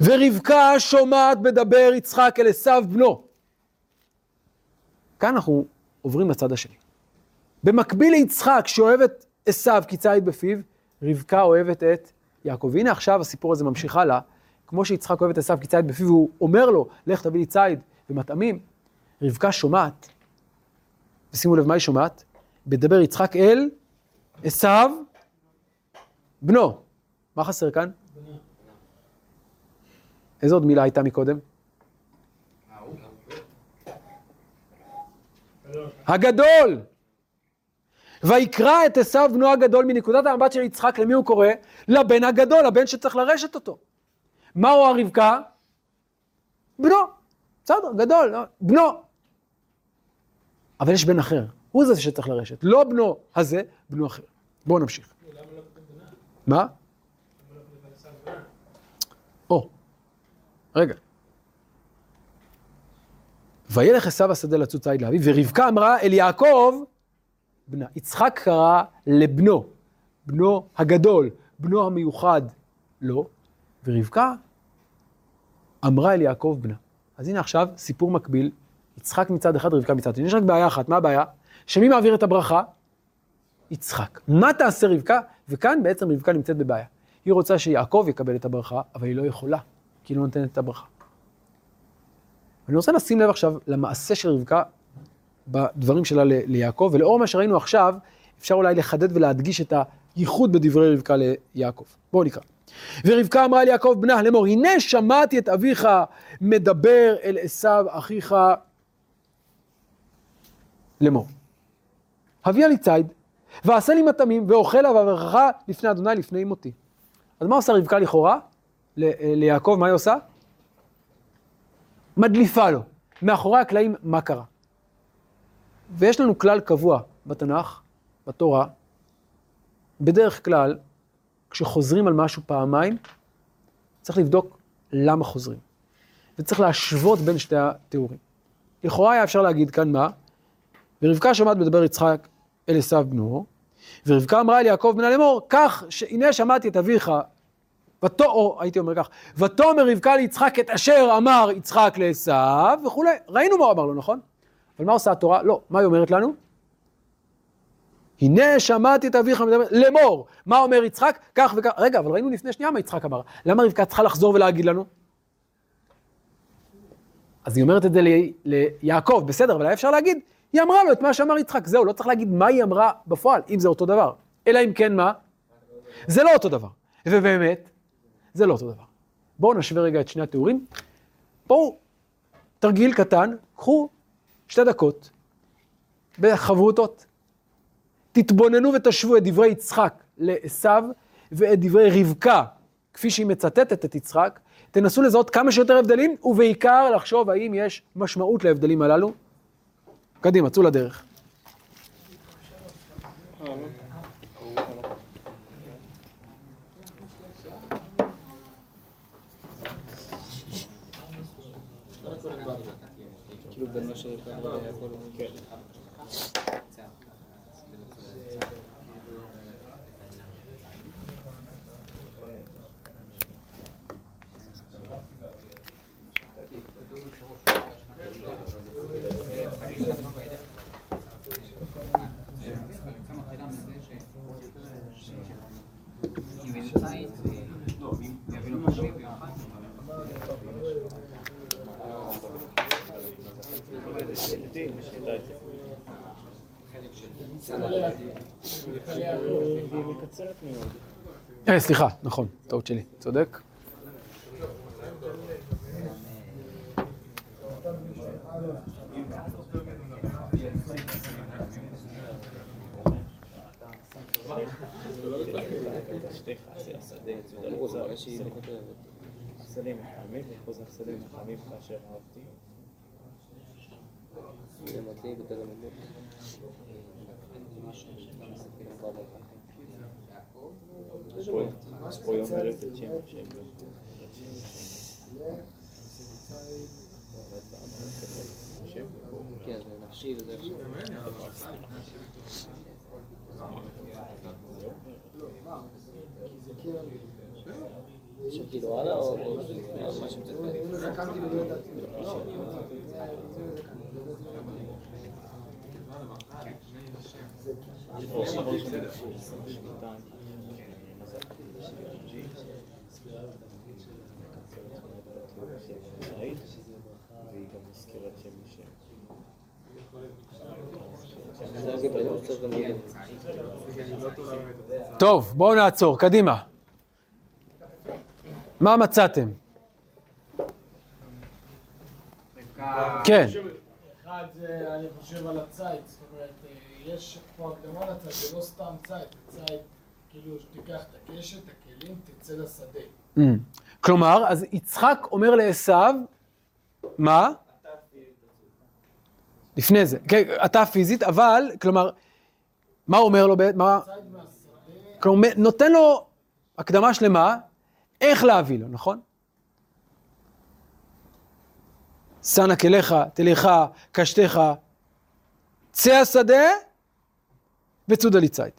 [SPEAKER 1] ורבקה שומעת בדבר יצחק אל עשיו בנו. כאן אנחנו עוברים לצד השני. במקביל ליצחק שאוהב את עשיו כי ציד בפיו, רבקה אוהבת את יעקב. והנה עכשיו הסיפור הזה ממשיך הלאה, כמו שיצחק אוהב את עשיו כי ציד בפיו, והוא אומר לו, לך תביא לי ציד ומטעמים, רבקה שומעת, ושימו לב מה היא שומעת, בדבר יצחק אל עשיו בנו. מה חסר כאן? איזה עוד מילה הייתה מקודם? הגדול. ויקרא את עשיו בנו הגדול מנקודת המבט של יצחק, למי הוא קורא? לבן הגדול, הבן שצריך לרשת אותו. מהו הרבקה? בנו. בסדר, גדול, לא, בנו. אבל יש בן אחר, הוא זה שצריך לרשת. לא בנו הזה, בנו אחר. בואו נמשיך. מה? או, רגע. וילך עשיו השדה לצוד ציד לאביו, ורבקה אמרה אל יעקב, בנה. יצחק קרא לבנו, בנו הגדול, בנו המיוחד, לא, ורבקה אמרה אל יעקב בנה. אז הנה עכשיו סיפור מקביל, יצחק מצד אחד, רבקה מצד שני. יש רק בעיה אחת, מה הבעיה? שמי מעביר את הברכה? יצחק. מה תעשה רבקה? וכאן בעצם רבקה נמצאת בבעיה. היא רוצה שיעקב יקבל את הברכה, אבל היא לא יכולה, כי היא לא נותנת את הברכה. אני רוצה לשים לב עכשיו למעשה של רבקה בדברים שלה ל- ליעקב, ולאור מה שראינו עכשיו, אפשר אולי לחדד ולהדגיש את הייחוד בדברי רבקה ליעקב. בואו נקרא. ורבקה אמרה אל יעקב בנה לאמור, הנה שמעתי את אביך מדבר אל עשיו אחיך לאמור. הביאה לי ציד, ועשה לי מטעמים, ואוכלה ואברכך לפני אדוני לפני מותי. אז מה עושה רבקה לכאורה? אה, ליעקב, מה היא עושה? מדליפה לו. מאחורי הקלעים, מה קרה? ויש לנו כלל קבוע בתנ"ך, בתורה, בדרך כלל, כשחוזרים על משהו פעמיים, צריך לבדוק למה חוזרים. וצריך להשוות בין שתי התיאורים. לכאורה היה אפשר להגיד כאן מה? ורבקה שמעת מדבר יצחק אל עשו בנו, ורבקה אמרה אל יעקב בנה לאמור, כך שהנה שמעתי את אביך, ותו, או הייתי אומר כך, ותאמר רבקה ליצחק את אשר אמר יצחק לעשו וכולי. ראינו מה הוא אמר לו, נכון? אבל מה עושה התורה? לא, מה היא אומרת לנו? הנה שמעתי את אביך מדבר, לאמור, מה אומר יצחק? כך וכך, רגע, אבל ראינו לפני שנייה מה יצחק אמר. למה רבקה צריכה לחזור ולהגיד לנו? אז היא אומרת את זה ל- ליעקב, בסדר, אבל היה אפשר להגיד, היא אמרה לו את מה שאמר יצחק, זהו, לא צריך להגיד מה היא אמרה בפועל, אם זה אותו דבר. אלא אם כן מה? זה לא אותו דבר. ובאמת, זה לא אותו דבר. בואו נשווה רגע את שני התיאורים. בואו, תרגיל קטן, קחו שתי דקות בחברותות. תתבוננו ותשוו את דברי יצחק לעשו ואת דברי רבקה, כפי שהיא מצטטת את יצחק, תנסו לזהות כמה שיותר הבדלים, ובעיקר לחשוב האם יש משמעות להבדלים הללו. קדימה, צאו לדרך. المشرق ولا يكون من אה, סליחה, נכון, טעות שלי, צודק.
[SPEAKER 4] החמים כאשר אהבתי. אז פה היא אומרת את שם השם.
[SPEAKER 5] כן, זה נפשי וזה שכאילו הלאה או מה שמצטט?
[SPEAKER 4] והיא גם מזכירה את שם השם.
[SPEAKER 1] טוב, בואו נעצור, קדימה. מה מצאתם? כן,
[SPEAKER 6] אחד אני חושב על הציד, זאת אומרת, אה, יש פה הקדמה לציד, זה לא סתם ציד, זה ציד, כאילו, שתיקח את הקשת, הכלים, תצא לשדה.
[SPEAKER 1] Mm. כלומר, אז יצחק אומר לעשו, מה? לפני זה, כן, אתה פיזית, אבל, כלומר, מה הוא אומר לו, ב- מה, כלומר, נותן לו הקדמה שלמה, איך להביא לו, נכון? שא כליך, תליך, קשתך, צא השדה וצודה לי ציד,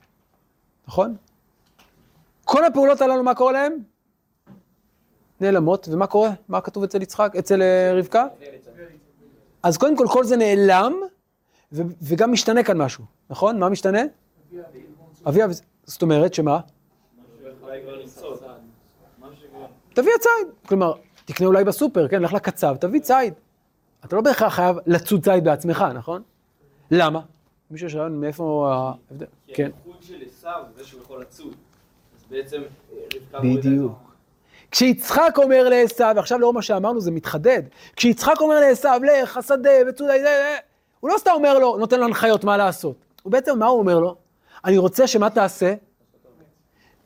[SPEAKER 1] נכון? כל הפעולות הללו, מה קורה להם? נעלמות, ומה קורה? מה כתוב אצל יצחק, אצל אה, רבקה? אז קודם כל, כל זה נעלם, ו- וגם משתנה כאן משהו, נכון? מה משתנה? אביה, זאת אומרת שמה? תביא הציד. כלומר, תקנה אולי בסופר, כן, לך לקצב, תביא ציד. אתה לא בהכרח חייב לצוד ציד בעצמך, נכון? למה? מישהו יש רעיון מאיפה ההבדל? כן.
[SPEAKER 7] הייחוד של עשיו זה שהוא יכול לצוד. אז בעצם אה, רבקה מורידה את
[SPEAKER 1] בדיוק. כשיצחק אומר לעשו, ועכשיו לאור מה שאמרנו זה מתחדד, כשיצחק אומר לעשו, לך, השדה, זה, הוא לא סתם אומר לו, נותן לו הנחיות מה לעשות. הוא בעצם, מה הוא אומר לו? אני רוצה שמה תעשה?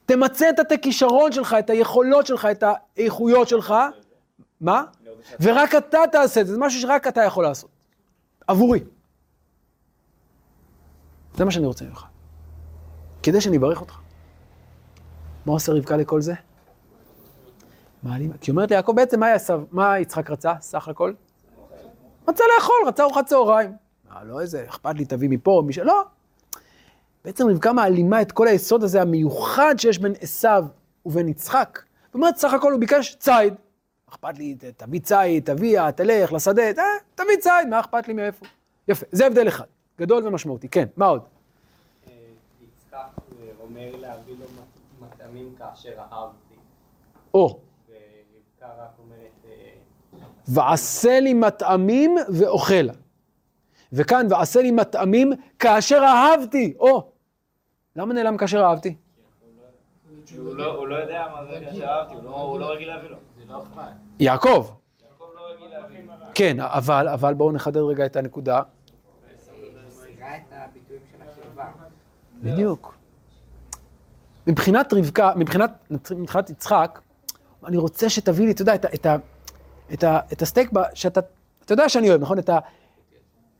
[SPEAKER 1] תמצה את הכישרון שלך, את היכולות שלך, את האיכויות שלך. מה? ורק אתה תעשה את זה, זה משהו שרק אתה יכול לעשות. עבורי. זה מה שאני רוצה ממך. כדי שאני אברך אותך. מה עושה רבקה לכל זה? מעלים, כי אומרת ליעקב, בעצם מה, יעשב, מה יצחק רצה, סך הכל? רצה לאכול, רצה ארוחת צהריים. אה, לא איזה, אכפת לי, תביא מפה, מי ש... לא. בעצם רבקה מעלימה את כל היסוד הזה המיוחד שיש בין עשיו ובין יצחק. אומרת, סך הכל הוא ביקש ציד. אכפת לי, תביא ציד, תביא, תלך לשדה, אה, תביא ציד, מה אכפת לי מאיפה? יפה, זה הבדל אחד, גדול ומשמעותי. כן, מה עוד?
[SPEAKER 7] אה, יצחק אה, אומר להביא לו מטעמים כאשר אהבתי,
[SPEAKER 1] או,
[SPEAKER 7] ורבקה רק אומרת, אה,
[SPEAKER 1] ועשה לי מטעמים ואוכלה. וכאן, ועשה לי מטעמים כאשר אהבתי. או, למה נעלם כאשר אהבתי?
[SPEAKER 7] הוא לא- לא יודע מה זה כאשר אהבתי, הוא לא- לא רגיל להביא לו.
[SPEAKER 1] יעקב.
[SPEAKER 7] יעקב לא רגיל להביא לו.
[SPEAKER 1] כן, אבל, אבל בואו נחדד רגע את הנקודה. בדיוק. מבחינת רבקה, מבחינת, מבחינת יצחק, אני רוצה שתביא לי, אתה יודע, את, ה- את, ה- את, ה- את הסטייק שאתה, אתה יודע שאני אוהב, נכון? את ה...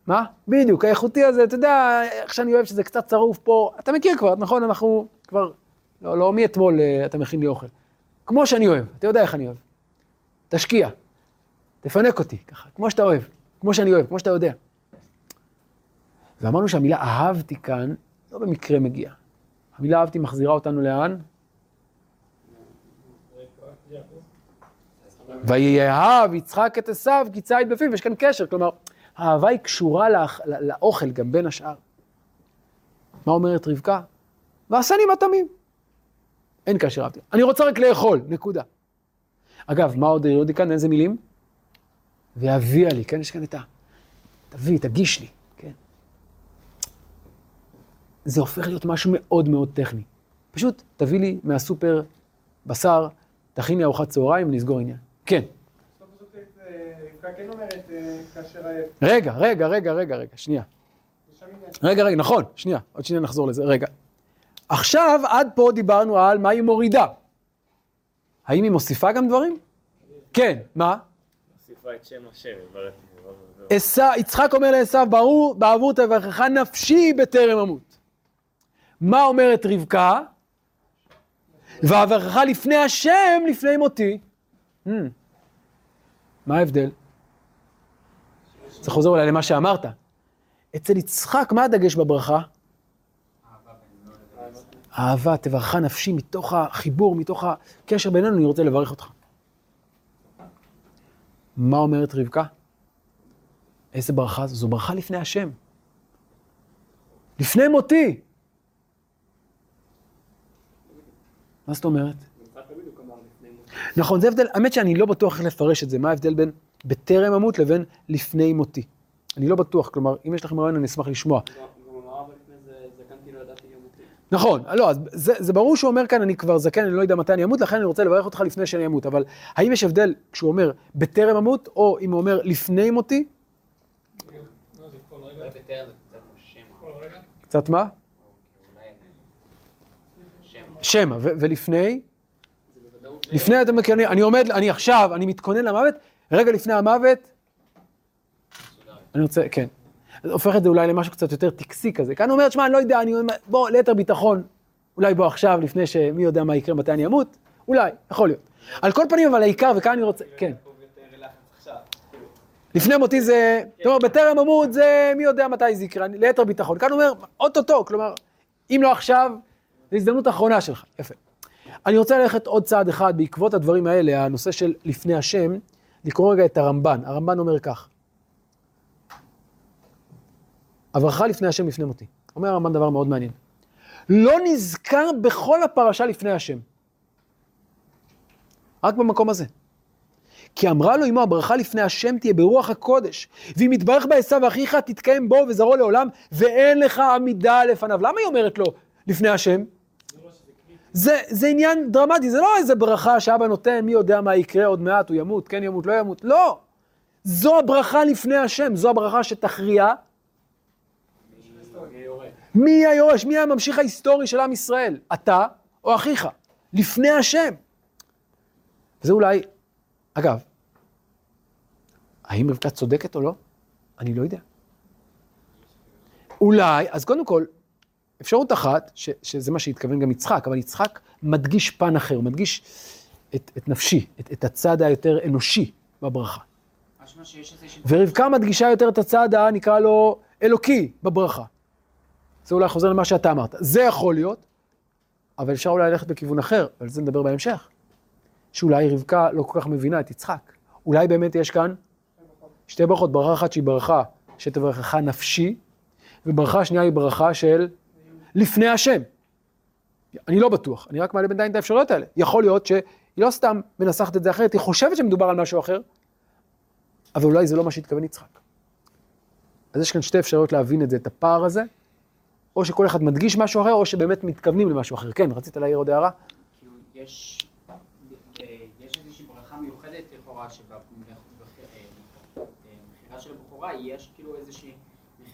[SPEAKER 1] מה? בדיוק, האיכותי הזה, אתה יודע, איך שאני אוהב שזה קצת צרוף פה, אתה מכיר כבר, נכון? אנחנו כבר, לא, לא מאתמול אה, אתה מכין לי אוכל. כמו שאני אוהב, אתה יודע איך אני אוהב. תשקיע, תפנק אותי, ככה, כמו שאתה אוהב, כמו שאני אוהב, כמו שאתה יודע. ואמרנו שהמילה אהבתי כאן, לא במקרה מגיעה. המילה אהבתי מחזירה אותנו לאן? ויאהב יצחק את עשיו כי ציד בפיו, יש כאן קשר, כלומר, האהבה היא קשורה לא- לאוכל גם בין השאר. מה אומרת רבקה? ועשני מטעמים. אין כאשר אהבתי. אני רוצה רק לאכול, נקודה. אגב, מה עוד יודי כאן? איזה מילים? והביאה לי, כן? יש כאן את ה... תביא, תגיש לי, כן? זה הופך להיות משהו מאוד מאוד טכני. פשוט תביא לי מהסופר בשר, תכין לי ארוחת צהריים ונסגור עניין. כן. רגע, רגע, רגע, רגע, רגע, שנייה. רגע, רגע, נכון, שנייה, עוד שנייה נחזור לזה, רגע. עכשיו, עד פה דיברנו על מה היא מורידה. האם היא מוסיפה גם דברים? כן, מה?
[SPEAKER 4] מוסיפה את שם השם, יברך
[SPEAKER 1] עשו- יצחק אומר לעשו, ברור, בעבור תברכך נפשי בטרם אמות. מה אומרת רבקה? ואברכך לפני השם לפני מותי. מה ההבדל? צריך לחזור אולי למה שאמרת. אצל יצחק, מה הדגש בברכה?
[SPEAKER 3] אהבה
[SPEAKER 1] תברכך נפשי מתוך החיבור, מתוך הקשר בינינו, אני רוצה לברך אותך. מה אומרת רבקה? איזה ברכה זו? זו ברכה לפני השם. לפני מותי. מה זאת אומרת? נכון, זה הבדל, האמת שאני לא בטוח איך לפרש את זה, מה ההבדל בין בטרם אמות לבין לפני מותי. אני לא בטוח, כלומר, אם יש לכם רעיון אני אשמח לשמוע.
[SPEAKER 7] לא ידעתי ימותי.
[SPEAKER 1] נכון, לא, אז זה, זה ברור שהוא אומר כאן, אני כבר זקן, אני לא יודע מתי אני אמות, לכן אני רוצה לברך אותך לפני שאני אמות. אבל האם יש הבדל כשהוא אומר בטרם אמות, או אם הוא אומר לפני מותי?
[SPEAKER 3] קצת
[SPEAKER 1] מה?
[SPEAKER 3] אולי שמע.
[SPEAKER 1] שמא, ולפני? לפני אתה מכיר, אני, עומד, אני עכשיו, אני מתכונן למוות, רגע לפני המוות, אני רוצה, כן. הופך את זה אולי למשהו קצת יותר טקסי כזה. כאן הוא אומר, שמע, אני לא יודע, אני אומר, בוא, ליתר ביטחון, אולי בוא עכשיו, לפני שמי יודע מה יקרה, מתי אני אמות, אולי, יכול להיות. על כל פנים, אבל העיקר, וכאן אני רוצה, כן. לפני מותי זה, אומרת, בטרם אמות זה מי יודע מתי זה יקרה, ליתר ביטחון. כאן הוא אומר, אוטוטו, כלומר, אם לא עכשיו, זו הזדמנות האחרונה שלך. יפה. אני רוצה ללכת עוד צעד אחד בעקבות הדברים האלה, הנושא של לפני השם, לקרוא רגע את הרמב"ן. הרמב"ן אומר כך, הברכה לפני השם לפני מותי. אומר הרמב"ן דבר מאוד מעניין. לא נזכר בכל הפרשה לפני השם. רק במקום הזה. כי אמרה לו אמו, הברכה לפני השם תהיה ברוח הקודש, ואם יתברך בעשיו ואחיך תתקיים בו וזרעו לעולם, ואין לך עמידה לפניו. למה היא אומרת לו לפני השם? זה, זה עניין דרמטי, זה לא איזה ברכה שאבא נותן, מי יודע מה יקרה עוד מעט, הוא ימות, כן ימות, לא ימות, לא. זו הברכה לפני השם, זו הברכה שתכריע מי היורש? מי הממשיך ההיסטורי של עם ישראל? אתה או אחיך? לפני השם. וזה אולי, אגב, האם רבקה צודקת או לא? אני לא יודע. אולי, אז קודם כל, אפשרות אחת, ש, שזה מה שהתכוון גם יצחק, אבל יצחק מדגיש פן אחר, מדגיש את, את נפשי, את, את הצד היותר אנושי בברכה. ורבקה מדגישה יותר את הצד הנקרא לו אלוקי בברכה. זה אולי חוזר למה שאתה אמרת. זה יכול להיות, אבל אפשר אולי ללכת בכיוון אחר, ועל זה נדבר בהמשך. שאולי רבקה לא כל כך מבינה את יצחק. אולי באמת יש כאן שתי ברכות, ברכה אחת שהיא ברכה שתברכך נפשי, וברכה שנייה היא ברכה של לפני השם. אני לא בטוח, אני רק מעלה בינתיים את האפשרויות האלה. יכול להיות שהיא לא סתם מנסחת את זה אחרת, היא חושבת שמדובר על משהו אחר, אבל אולי זה לא מה שהתכוון יצחק. אז יש כאן שתי אפשרויות להבין את זה, את הפער הזה, או שכל אחד מדגיש משהו אחר, או שבאמת מתכוונים למשהו אחר. כן, רצית להעיר עוד הערה?
[SPEAKER 3] כאילו, יש אה, איזושהי ברכה מיוחדת לכאורה שבמכירה של הבכורה יש כאילו איזושהי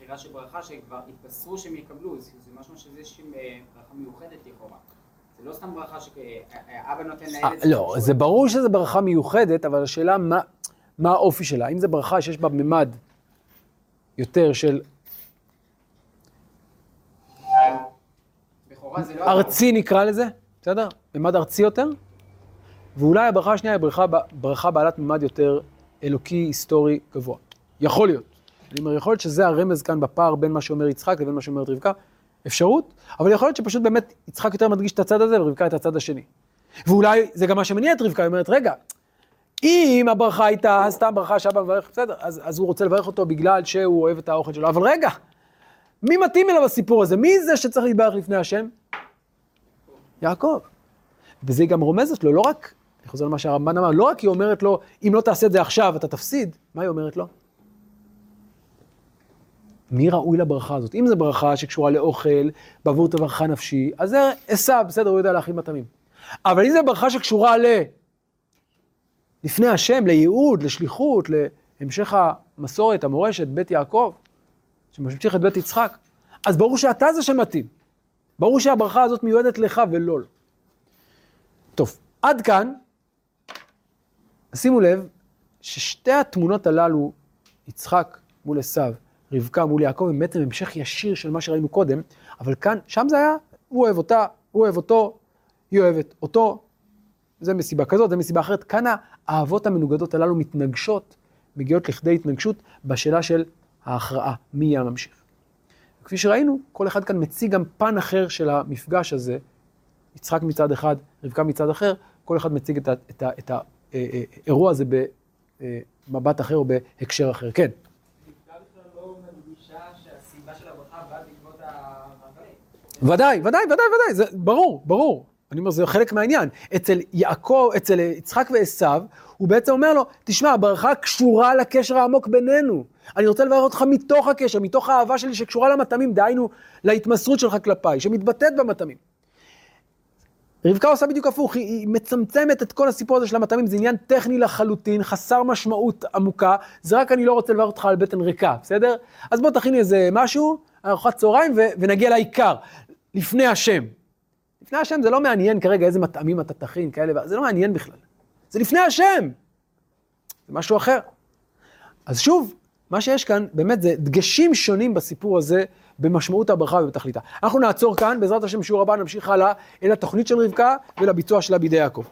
[SPEAKER 3] מכירה של ברכה שכבר התבשרו שהם יקבלו, זה זה משהו שזה איזושהי אה, ברכה מיוחדת לכאורה. זה לא סתם ברכה שאבא נותן
[SPEAKER 1] אה,
[SPEAKER 3] לילד...
[SPEAKER 1] לא, זה ברור שזו ברכה מיוחדת, אבל השאלה מה, האופי שלה. אם זו ברכה שיש בה ממד יותר של
[SPEAKER 3] לא...
[SPEAKER 1] ארצי נקרא לזה, בסדר? ממד ארצי יותר, ואולי הברכה השנייה היא ברכה, ברכה בעלת ממד יותר אלוקי, היסטורי, גבוה. יכול להיות. אני אומר, יכול להיות שזה הרמז כאן בפער בין מה שאומר יצחק לבין מה שאומרת רבקה. אפשרות, אבל יכול להיות שפשוט באמת יצחק יותר מדגיש את הצד הזה ורבקה את הצד השני. ואולי זה גם מה שמניע את רבקה, היא אומרת, רגע, אם הברכה הייתה סתם ברכה שאבא מברך, בסדר, אז, אז הוא רוצה לברך אותו בגלל שהוא אוהב את האוכל שלו, אבל רגע, מי מתאים אליו בסיפור הזה? מי זה שצריך להתברך לפני השם? יעקב. וזה גם רומזת לו, לא רק, אני חוזר למה שהרמב"ן אמר, לא רק היא אומרת לו, אם לא תעשה את זה עכשיו אתה תפסיד, מה היא אומרת לו? מי ראוי לברכה הזאת? אם זו ברכה שקשורה לאוכל, בעבור תברכה נפשי, אז זה עשו, בסדר, הוא יודע להכין מטעמים. אבל אם זו ברכה שקשורה ל... לפני השם, לייעוד, לשליחות, להמשך המסורת, המורשת, בית יעקב, שממשיך את בית יצחק, אז ברור שאתה זה שמתאים. ברור שהברכה הזאת מיועדת לך ולא לו. טוב, עד כאן, שימו לב ששתי התמונות הללו, יצחק מול עשו, רבקה מול יעקב, הם בעצם המשך ישיר של מה שראינו קודם, אבל כאן, שם זה היה, הוא אוהב אותה, הוא אוהב אותו, היא אוהבת אותו, זה מסיבה כזאת, זה מסיבה אחרת. כאן האהבות המנוגדות הללו מתנגשות, מגיעות לכדי התנגשות בשאלה של ההכרעה, מי יהיה הממשיך. כפי שראינו, כל אחד כאן מציג גם פן אחר של המפגש הזה, יצחק מצד אחד, רבקה מצד אחר, כל אחד מציג את, ה, את, ה, את האירוע הזה במבט אחר או בהקשר אחר. כן.
[SPEAKER 7] רבקה בכלל לא מדגישה שהסיבה של הברכה באה בעקבות המעברים.
[SPEAKER 1] ודאי, ודאי, ודאי, ודאי, זה ברור, ברור. אני אומר, זה חלק מהעניין. אצל יעקב, אצל יצחק ועשו, הוא בעצם אומר לו, תשמע, הברכה קשורה לקשר העמוק בינינו. אני רוצה לברך אותך מתוך הקשר, מתוך האהבה שלי שקשורה למטעמים, דהיינו, להתמסרות שלך כלפיי, שמתבטאת במטעמים. רבקה עושה בדיוק הפוך, היא, היא מצמצמת את כל הסיפור הזה של המטעמים, זה עניין טכני לחלוטין, חסר משמעות עמוקה, זה רק אני לא רוצה לברך אותך על בטן ריקה, בסדר? אז בוא תכין איזה משהו, ארוחת צהריים, ו- ונגיע לעיקר, לפני השם. לפני השם זה לא מעניין כרגע איזה מטעמים אתה תכין, כאלה, זה לא מעניין בכלל. זה לפני השם. זה משהו אחר. אז שוב, מה שיש כאן, באמת זה דגשים שונים בסיפור הזה, במשמעות הברכה ובתכליתה. אנחנו נעצור כאן, בעזרת השם, בשיעור הבא נמשיך הלאה אל התוכנית של רבקה ולביצוע שלה בידי יעקב.